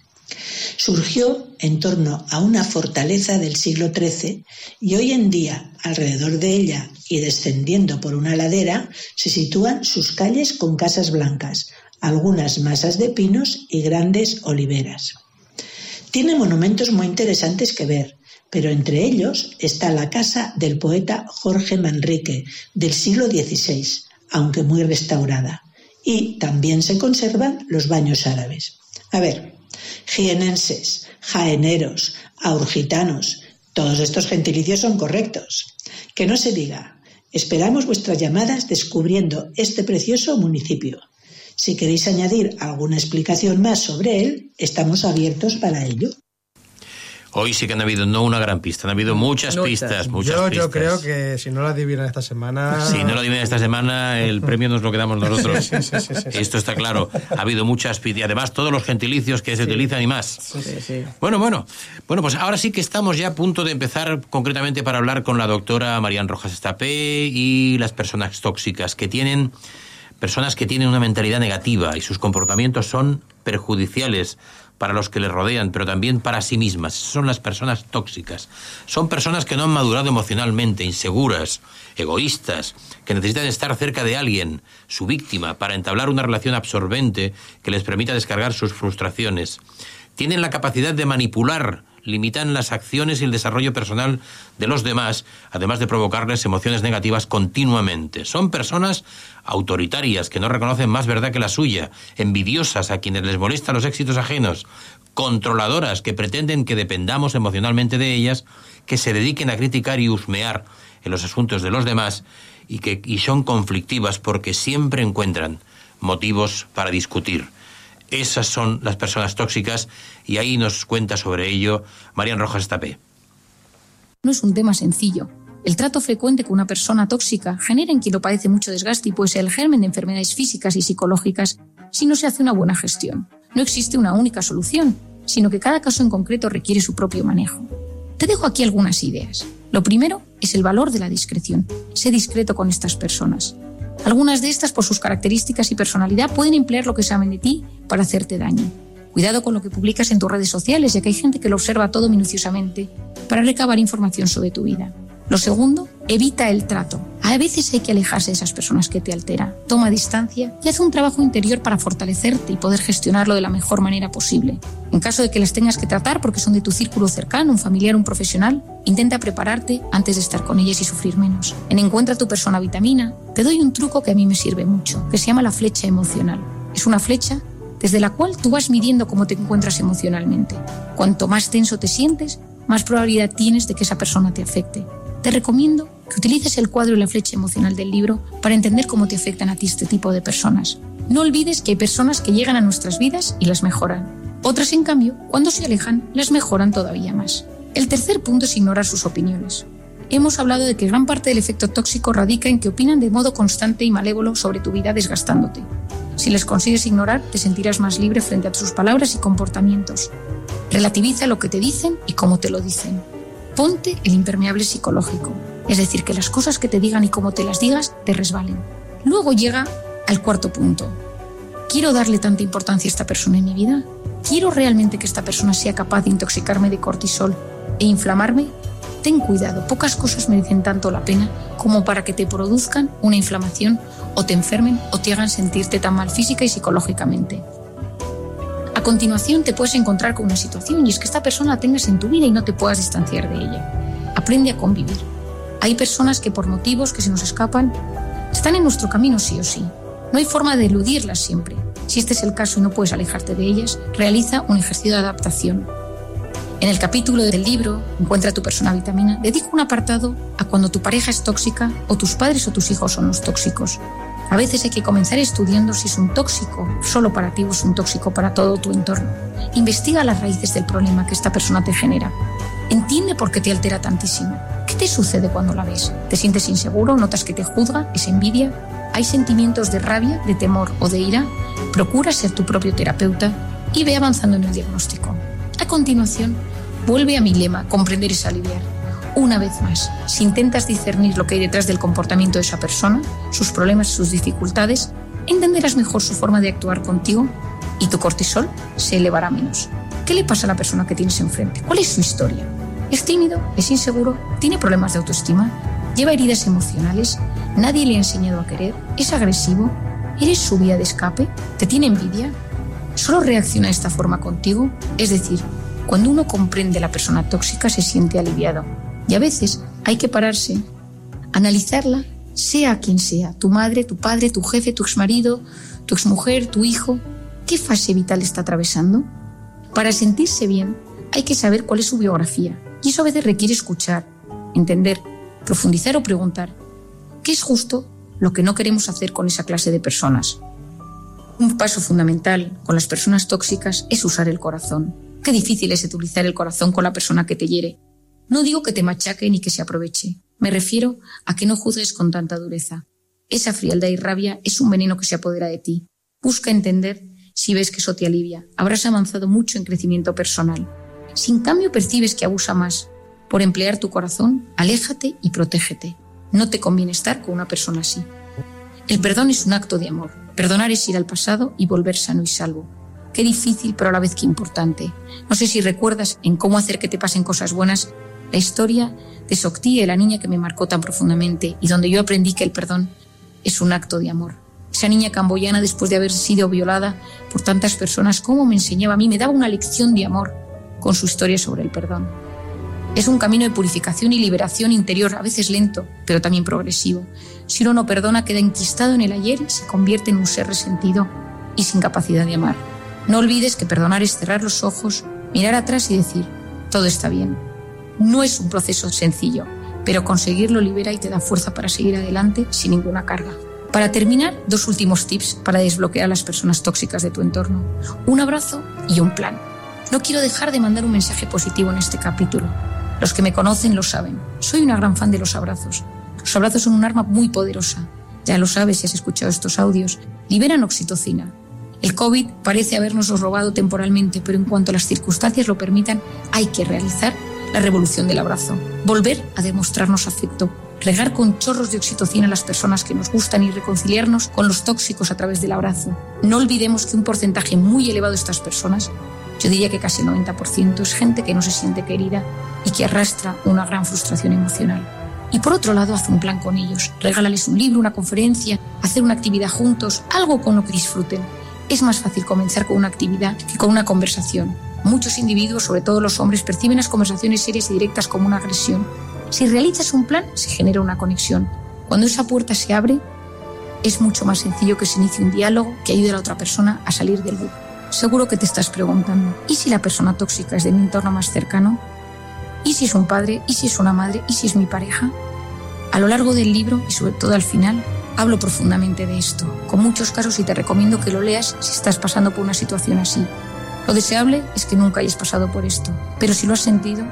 Surgió en torno a una fortaleza del siglo XIII y hoy en día, alrededor de ella y descendiendo por una ladera, se sitúan sus calles con casas blancas, algunas masas de pinos y grandes oliveras. Tiene monumentos muy interesantes que ver, pero entre ellos está la casa del poeta Jorge Manrique del siglo XVI, aunque muy restaurada. Y también se conservan los baños árabes. A ver, jienenses, jaeneros, aurgitanos, todos estos gentilicios son correctos. Que no se diga. Esperamos vuestras llamadas descubriendo este precioso municipio. Si queréis añadir alguna explicación más sobre él, estamos abiertos para ello. Hoy sí que han habido no una gran pista, han habido muchas pistas, muchas yo, pistas. yo creo que si no lo adivinan esta semana... Si no lo adivinan esta semana, el premio nos lo quedamos nosotros. Sí, sí, sí, sí, sí. Esto está claro. Ha habido muchas pistas y además todos los gentilicios que se utilizan y más. Bueno, bueno. Bueno, pues ahora sí que estamos ya a punto de empezar concretamente para hablar con la doctora Marian Rojas Estapé y las personas tóxicas que tienen personas que tienen una mentalidad negativa y sus comportamientos son perjudiciales para los que les rodean, pero también para sí mismas. Son las personas tóxicas. Son personas que no han madurado emocionalmente, inseguras, egoístas, que necesitan estar cerca de alguien, su víctima, para entablar una relación absorbente que les permita descargar sus frustraciones. Tienen la capacidad de manipular, limitan las acciones y el desarrollo personal de los demás, además de provocarles emociones negativas continuamente. Son personas autoritarias que no reconocen más verdad que la suya, envidiosas a quienes les molestan los éxitos ajenos, controladoras que pretenden que dependamos emocionalmente de ellas, que se dediquen a criticar y husmear en los asuntos de los demás y que y son conflictivas porque siempre encuentran motivos para discutir. Esas son las personas tóxicas y ahí nos cuenta sobre ello Marian Rojas Tapé. No es un tema sencillo. El trato frecuente con una persona tóxica genera en quien lo padece mucho desgaste y puede ser el germen de enfermedades físicas y psicológicas si no se hace una buena gestión. No existe una única solución, sino que cada caso en concreto requiere su propio manejo. Te dejo aquí algunas ideas. Lo primero es el valor de la discreción. Sé discreto con estas personas. Algunas de estas, por sus características y personalidad, pueden emplear lo que saben de ti para hacerte daño. Cuidado con lo que publicas en tus redes sociales, ya que hay gente que lo observa todo minuciosamente para recabar información sobre tu vida. Lo segundo, evita el trato. A veces hay que alejarse de esas personas que te alteran. Toma distancia y haz un trabajo interior para fortalecerte y poder gestionarlo de la mejor manera posible. En caso de que las tengas que tratar porque son de tu círculo cercano, un familiar, un profesional, intenta prepararte antes de estar con ellas y sufrir menos. En Encuentra tu persona vitamina, te doy un truco que a mí me sirve mucho, que se llama la flecha emocional. Es una flecha desde la cual tú vas midiendo cómo te encuentras emocionalmente. Cuanto más tenso te sientes, más probabilidad tienes de que esa persona te afecte. Te recomiendo que utilices el cuadro y la flecha emocional del libro para entender cómo te afectan a ti este tipo de personas. No olvides que hay personas que llegan a nuestras vidas y las mejoran. Otras, en cambio, cuando se alejan, las mejoran todavía más. El tercer punto es ignorar sus opiniones. Hemos hablado de que gran parte del efecto tóxico radica en que opinan de modo constante y malévolo sobre tu vida desgastándote. Si les consigues ignorar, te sentirás más libre frente a sus palabras y comportamientos. Relativiza lo que te dicen y cómo te lo dicen. Ponte el impermeable psicológico, es decir, que las cosas que te digan y cómo te las digas te resbalen. Luego llega al cuarto punto. ¿Quiero darle tanta importancia a esta persona en mi vida? ¿Quiero realmente que esta persona sea capaz de intoxicarme de cortisol e inflamarme? Ten cuidado, pocas cosas merecen tanto la pena como para que te produzcan una inflamación o te enfermen o te hagan sentirte tan mal física y psicológicamente. A continuación te puedes encontrar con una situación y es que esta persona la tengas en tu vida y no te puedas distanciar de ella. Aprende a convivir. Hay personas que por motivos que se nos escapan están en nuestro camino sí o sí. No hay forma de eludirlas siempre. Si este es el caso y no puedes alejarte de ellas, realiza un ejercicio de adaptación. En el capítulo del libro Encuentra tu persona vitamina, dedico un apartado a cuando tu pareja es tóxica o tus padres o tus hijos son los tóxicos. A veces hay que comenzar estudiando si es un tóxico solo para ti o es un tóxico para todo tu entorno. Investiga las raíces del problema que esta persona te genera. Entiende por qué te altera tantísimo. ¿Qué te sucede cuando la ves? ¿Te sientes inseguro? ¿Notas que te juzga? ¿Es envidia? ¿Hay sentimientos de rabia, de temor o de ira? Procura ser tu propio terapeuta y ve avanzando en el diagnóstico. A continuación, vuelve a mi lema, comprender es aliviar. Una vez más, si intentas discernir lo que hay detrás del comportamiento de esa persona, sus problemas, sus dificultades, entenderás mejor su forma de actuar contigo y tu cortisol se elevará menos. ¿Qué le pasa a la persona que tienes enfrente? ¿Cuál es su historia? ¿Es tímido? ¿Es inseguro? ¿Tiene problemas de autoestima? ¿Lleva heridas emocionales? ¿Nadie le ha enseñado a querer? ¿Es agresivo? ¿Eres su vía de escape? ¿Te tiene envidia? ¿Solo reacciona de esta forma contigo? Es decir, Cuando uno comprende a la persona tóxica se siente aliviado. Y a veces hay que pararse, analizarla, sea quien sea, tu madre, tu padre, tu jefe, tu exmarido, tu exmujer, tu hijo, ¿qué fase vital está atravesando? Para sentirse bien hay que saber cuál es su biografía. Y eso a veces requiere escuchar, entender, profundizar o preguntar. ¿Qué es justo lo que no queremos hacer con esa clase de personas? Un paso fundamental con las personas tóxicas es usar el corazón. Qué difícil es utilizar el corazón con la persona que te hiere. No digo que te machaque ni que se aproveche. Me refiero a que no juzgues con tanta dureza. Esa frialdad y rabia es un veneno que se apodera de ti. Busca entender si ves que eso te alivia. Habrás avanzado mucho en crecimiento personal. Si cambio percibes que abusa más por emplear tu corazón, aléjate y protégete. No te conviene estar con una persona así. El perdón es un acto de amor. Perdonar es ir al pasado y volver sano y salvo. Qué difícil, pero a la vez que importante. No sé si recuerdas en cómo hacer que te pasen cosas buenas la historia de Soctie, la niña que me marcó tan profundamente y donde yo aprendí que el perdón es un acto de amor. Esa niña camboyana, después de haber sido violada por tantas personas, cómo me enseñaba a mí, me daba una lección de amor con su historia sobre el perdón. Es un camino de purificación y liberación interior, a veces lento, pero también progresivo. Si uno no perdona, queda enquistado en el ayer y se convierte en un ser resentido y sin capacidad de amar. No olvides que perdonar es cerrar los ojos, mirar atrás y decir, todo está bien. No es un proceso sencillo, pero conseguirlo libera y te da fuerza para seguir adelante sin ninguna carga. Para terminar, dos últimos tips para desbloquear a las personas tóxicas de tu entorno. Un abrazo y un plan. No quiero dejar de mandar un mensaje positivo en este capítulo. Los que me conocen lo saben. Soy una gran fan de los abrazos. Los abrazos son un arma muy poderosa. Ya lo sabes si has escuchado estos audios. Liberan oxitocina. El COVID parece habernos robado temporalmente, pero en cuanto las circunstancias lo permitan, hay que realizar la revolución del abrazo. Volver a demostrarnos afecto. Regar con chorros de oxitocina a las personas que nos gustan y reconciliarnos con los tóxicos a través del abrazo. No olvidemos que un porcentaje muy elevado de estas personas yo diría que casi el 90% es gente que no se siente querida y que arrastra una gran frustración emocional. Y por otro lado, haz un plan con ellos. Regálales un libro, una conferencia, hacer una actividad juntos, algo con lo que disfruten. Es más fácil comenzar con una actividad que con una conversación. Muchos individuos, sobre todo los hombres, perciben las conversaciones serias y directas como una agresión. Si realizas un plan, se genera una conexión. Cuando esa puerta se abre, es mucho más sencillo que se inicie un diálogo que ayude a la otra persona a salir del bucle. Seguro que te estás preguntando, ¿y si la persona tóxica es de mi entorno más cercano? ¿Y si es un padre? ¿Y si es una madre? ¿Y si es mi pareja? A lo largo del libro y sobre todo al final, hablo profundamente de esto, con muchos casos y te recomiendo que lo leas si estás pasando por una situación así. Lo deseable es que nunca hayas pasado por esto, pero si lo has sentido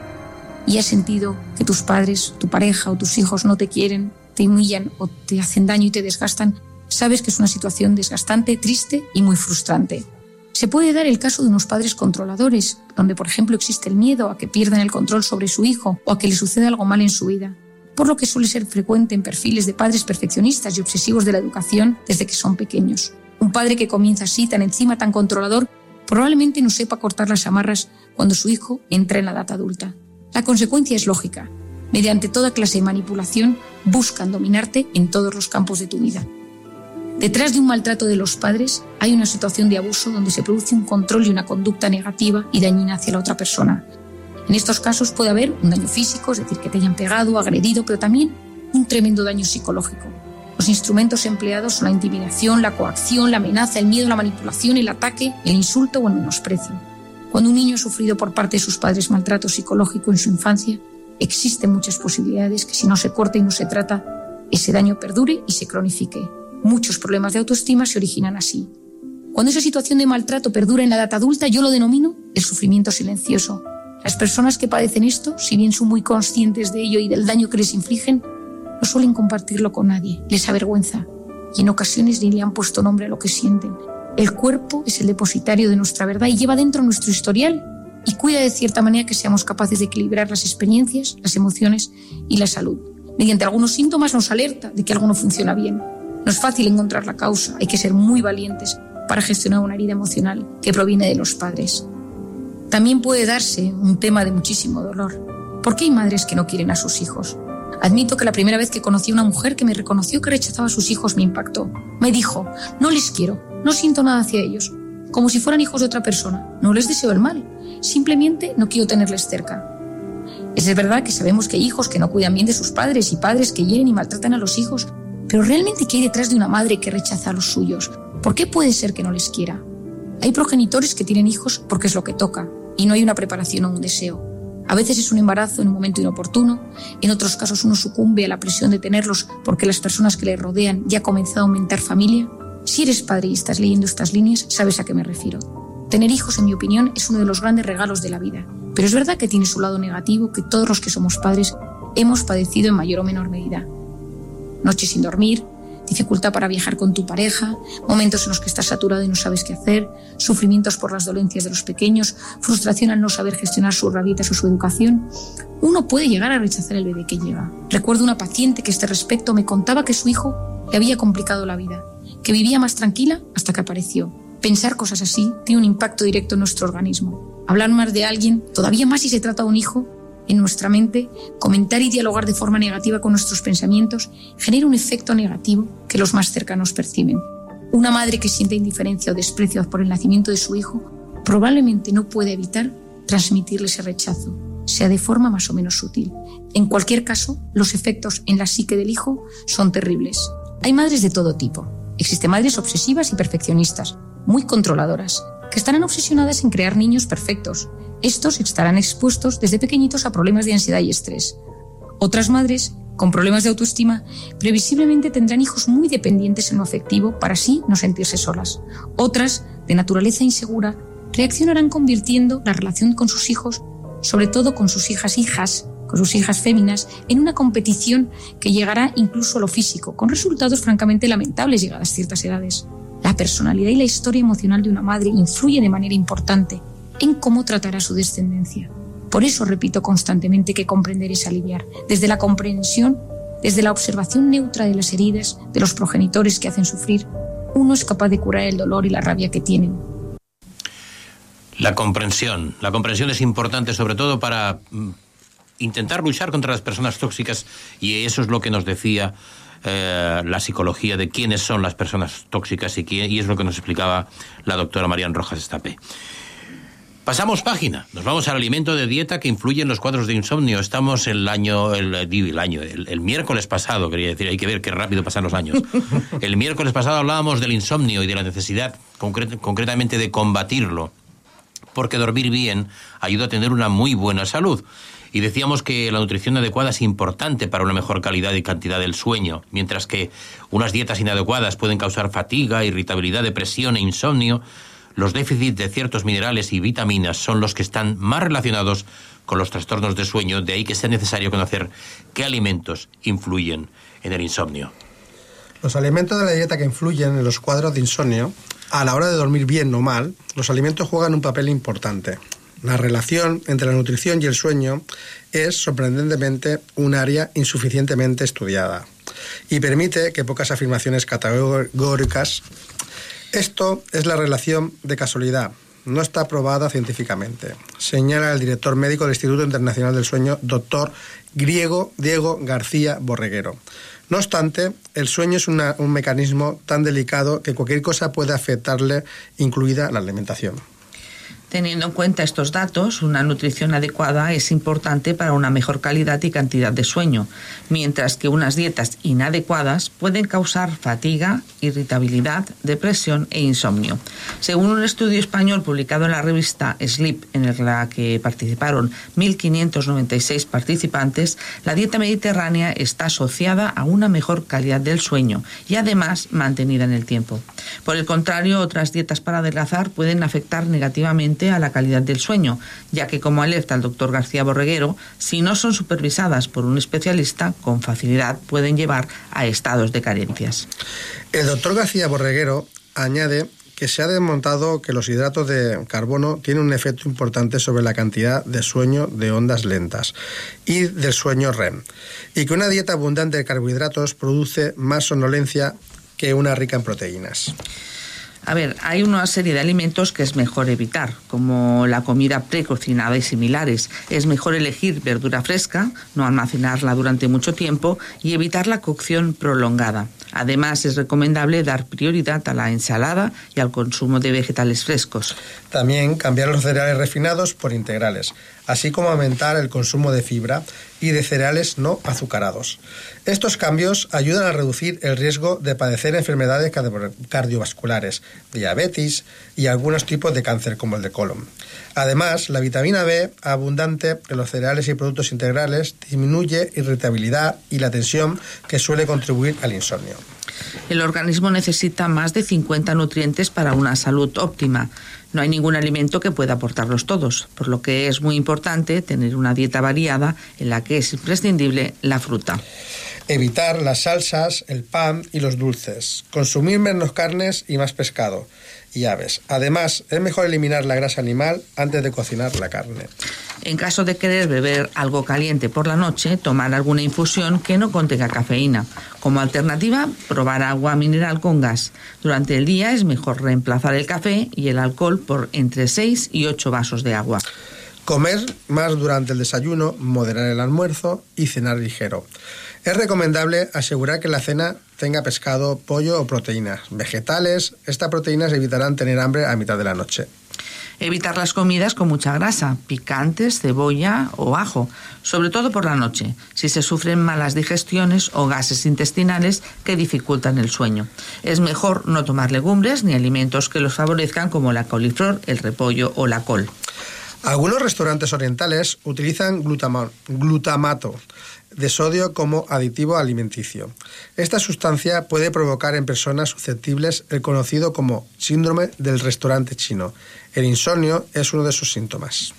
y has sentido que tus padres, tu pareja o tus hijos no te quieren, te humillan o te hacen daño y te desgastan, sabes que es una situación desgastante, triste y muy frustrante. Se puede dar el caso de unos padres controladores, donde por ejemplo existe el miedo a que pierdan el control sobre su hijo o a que le suceda algo mal en su vida, por lo que suele ser frecuente en perfiles de padres perfeccionistas y obsesivos de la educación desde que son pequeños. Un padre que comienza así, tan encima, tan controlador, probablemente no sepa cortar las amarras cuando su hijo entra en la edad adulta. La consecuencia es lógica. Mediante toda clase de manipulación buscan dominarte en todos los campos de tu vida. Detrás de un maltrato de los padres hay una situación de abuso donde se produce un control y una conducta negativa y dañina hacia la otra persona. En estos casos puede haber un daño físico, es decir, que te hayan pegado, agredido, pero también un tremendo daño psicológico. Los instrumentos empleados son la intimidación, la coacción, la amenaza, el miedo, la manipulación, el ataque, el insulto o el menosprecio. Cuando un niño ha sufrido por parte de sus padres maltrato psicológico en su infancia, existen muchas posibilidades que si no se corta y no se trata, ese daño perdure y se cronifique. Muchos problemas de autoestima se originan así. Cuando esa situación de maltrato perdura en la edad adulta, yo lo denomino el sufrimiento silencioso. Las personas que padecen esto, si bien son muy conscientes de ello y del daño que les infligen, no suelen compartirlo con nadie, les avergüenza y en ocasiones ni le han puesto nombre a lo que sienten. El cuerpo es el depositario de nuestra verdad y lleva dentro nuestro historial y cuida de cierta manera que seamos capaces de equilibrar las experiencias, las emociones y la salud. Mediante algunos síntomas nos alerta de que algo no funciona bien. No es fácil encontrar la causa, hay que ser muy valientes para gestionar una herida emocional que proviene de los padres. También puede darse un tema de muchísimo dolor. ¿Por qué hay madres que no quieren a sus hijos? Admito que la primera vez que conocí a una mujer que me reconoció que rechazaba a sus hijos me impactó. Me dijo, no les quiero, no siento nada hacia ellos, como si fueran hijos de otra persona, no les deseo el mal. simplemente no quiero tenerles cerca. Es verdad que sabemos que hay hijos que no cuidan bien de sus padres y padres que hieren y maltratan a los hijos, pero realmente ¿qué hay detrás de una madre que rechaza a los suyos? ¿Por qué puede ser que no les quiera? Hay progenitores que tienen hijos porque es lo que toca y no hay una preparación o un deseo. A veces es un embarazo en un momento inoportuno, en otros casos uno sucumbe a la presión de tenerlos porque las personas que le rodean ya han comenzado a aumentar familia. Si eres padre y estás leyendo estas líneas, sabes a qué me refiero. Tener hijos, en mi opinión, es uno de los grandes regalos de la vida, pero es verdad que tiene su lado negativo que todos los que somos padres hemos padecido en mayor o menor medida. Noches sin dormir, dificultad para viajar con tu pareja, momentos en los que estás saturado y no sabes qué hacer, sufrimientos por las dolencias de los pequeños, frustración al no saber gestionar sus rabietas o su educación, uno puede llegar a rechazar el bebé que lleva. Recuerdo una paciente que a este respecto me contaba que su hijo le había complicado la vida, que vivía más tranquila hasta que apareció. Pensar cosas así tiene un impacto directo en nuestro organismo. Hablar más de alguien, todavía más si se trata de un hijo, en nuestra mente, comentar y dialogar de forma negativa con nuestros pensamientos genera un efecto negativo que los más cercanos perciben. Una madre que siente indiferencia o desprecio por el nacimiento de su hijo probablemente no puede evitar transmitirle ese rechazo, sea de forma más o menos sutil. En cualquier caso, los efectos en la psique del hijo son terribles. Hay madres de todo tipo. Existen madres obsesivas y perfeccionistas, muy controladoras, que estarán obsesionadas en crear niños perfectos, estos estarán expuestos desde pequeñitos a problemas de ansiedad y estrés. Otras madres, con problemas de autoestima, previsiblemente tendrán hijos muy dependientes en lo afectivo para así no sentirse solas. Otras, de naturaleza insegura, reaccionarán convirtiendo la relación con sus hijos, sobre todo con sus hijas hijas, con sus hijas féminas, en una competición que llegará incluso a lo físico, con resultados francamente lamentables llegadas ciertas edades. La personalidad y la historia emocional de una madre influye de manera importante en cómo tratará su descendencia. Por eso repito constantemente que comprender es aliviar, desde la comprensión, desde la observación neutra de las heridas de los progenitores que hacen sufrir, uno es capaz de curar el dolor y la rabia que tienen. La comprensión. La comprensión es importante sobre todo para mm, intentar luchar contra las personas tóxicas y eso es lo que nos decía eh, la psicología de quiénes son las personas tóxicas y, quién, es lo que nos explicaba la doctora Marian Rojas Estapé. Pasamos página. Nos vamos al alimento de dieta que influye en los cuadros de insomnio. Estamos el año, el, el año, el, miércoles pasado, quería decir, hay que ver qué rápido pasan los años. El miércoles pasado hablábamos del insomnio y de la necesidad concretamente de combatirlo, porque dormir bien ayuda a tener una muy buena salud. Y decíamos que la nutrición adecuada es importante para una mejor calidad y cantidad del sueño, mientras que unas dietas inadecuadas pueden causar fatiga, irritabilidad, depresión e insomnio los déficits de ciertos minerales y vitaminas son los que están más relacionados con los trastornos de sueño, de ahí que sea necesario conocer qué alimentos influyen en el insomnio. Los alimentos de la dieta que influyen en los cuadros de insomnio, a la hora de dormir bien o mal, los alimentos juegan un papel importante. La relación entre la nutrición y el sueño es sorprendentemente un área insuficientemente estudiada y permite que pocas afirmaciones categóricas esto es la relación de casualidad. No está probada científicamente, señala el director médico del Instituto Internacional del Sueño, doctor griego Diego García Borreguero. No obstante, el sueño es un mecanismo tan delicado que cualquier cosa puede afectarle, incluida la alimentación. Teniendo en cuenta estos datos, una nutrición adecuada es importante para una mejor calidad y cantidad de sueño, mientras que unas dietas inadecuadas pueden causar fatiga, irritabilidad, depresión e insomnio. Según un estudio español publicado en la revista Sleep, en la que participaron 1.596 participantes, la dieta mediterránea está asociada a una mejor calidad del sueño y además mantenida en el tiempo. Por el contrario, otras dietas para adelgazar pueden afectar negativamente a la calidad del sueño, ya que, como alerta el doctor García Borreguero, si no son supervisadas por un especialista, con facilidad pueden llevar a estados de carencias. El doctor García Borreguero añade que se ha demostrado que los hidratos de carbono tienen un efecto importante sobre la cantidad de sueño de ondas lentas y del sueño REM, y que una dieta abundante de carbohidratos produce más somnolencia que una rica en proteínas. A ver, hay una serie de alimentos que es mejor evitar, como la comida precocinada y similares. Es mejor elegir verdura fresca, no almacenarla durante mucho tiempo y evitar la cocción prolongada. Además, es recomendable dar prioridad a la ensalada y al consumo de vegetales frescos. También cambiar los cereales refinados por integrales, así como aumentar el consumo de fibra y de cereales no azucarados. Estos cambios ayudan a reducir el riesgo de padecer enfermedades cardio- cardiovasculares, diabetes y algunos tipos de cáncer como el de colon. Además, la vitamina B abundante en los cereales y productos integrales disminuye irritabilidad y la tensión que suele contribuir al insomnio. El organismo necesita más de 50 nutrientes para una salud óptima. No hay ningún alimento que pueda aportarlos todos, por lo que es muy importante tener una dieta variada en la que es imprescindible la fruta. Evitar las salsas, el pan y los dulces. Consumir menos carnes y más pescado y aves. Además, es mejor eliminar la grasa animal antes de cocinar la carne. En caso de querer beber algo caliente por la noche, tomar alguna infusión que no contenga cafeína. Como alternativa, probar agua mineral con gas. Durante el día es mejor reemplazar el café y el alcohol por entre 6 y 8 vasos de agua. Comer más durante el desayuno, moderar el almuerzo y cenar ligero. Es recomendable asegurar que la cena tenga pescado, pollo o proteínas. Vegetales, estas proteínas evitarán tener hambre a mitad de la noche. Evitar las comidas con mucha grasa, picantes, cebolla o ajo, sobre todo por la noche, si se sufren malas digestiones o gases intestinales que dificultan el sueño. Es mejor no tomar legumbres ni alimentos que los favorezcan como la coliflor, el repollo o la col. Algunos restaurantes orientales utilizan glutama- glutamato de sodio como aditivo alimenticio. Esta sustancia puede provocar en personas susceptibles el conocido como síndrome del restaurante chino. El insomnio es uno de sus síntomas.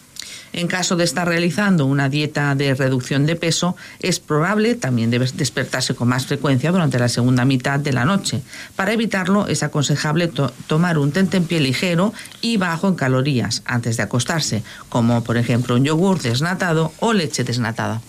En caso de estar realizando una dieta de reducción de peso, es probable también despertarse con más frecuencia durante la segunda mitad de la noche. Para evitarlo, es aconsejable to- tomar un tentempié ligero y bajo en calorías antes de acostarse, como por ejemplo un yogur desnatado o leche desnatada.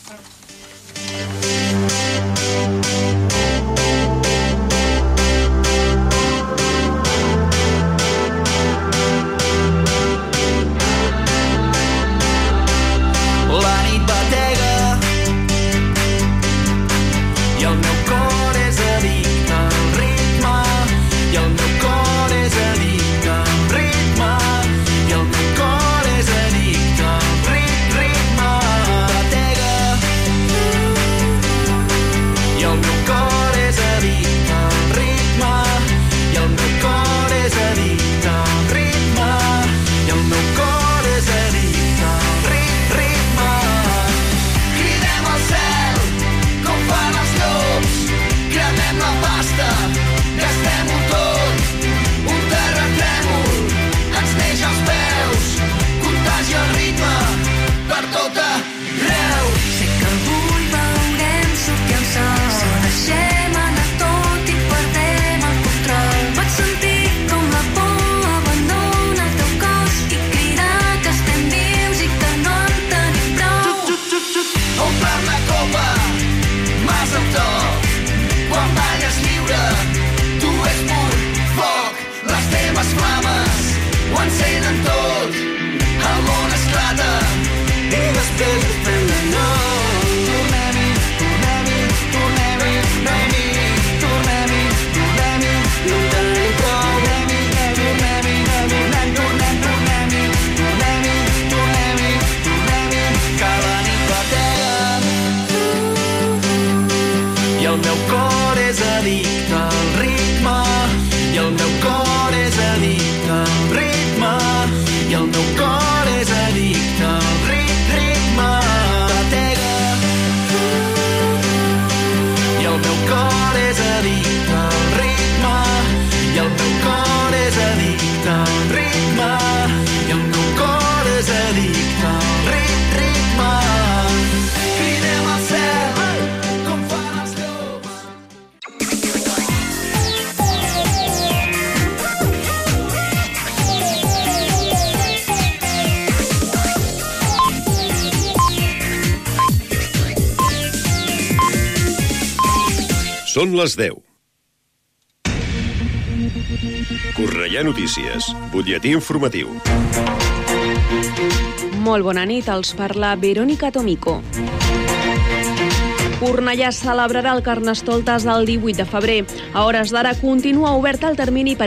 Són les 10. Correia Notícies, butlletí informatiu. Molt bona nit, els parla Verónica Tomico. Cornellà celebrarà el Carnestoltes el 18 de febrer. A hores d'ara continua obert el termini per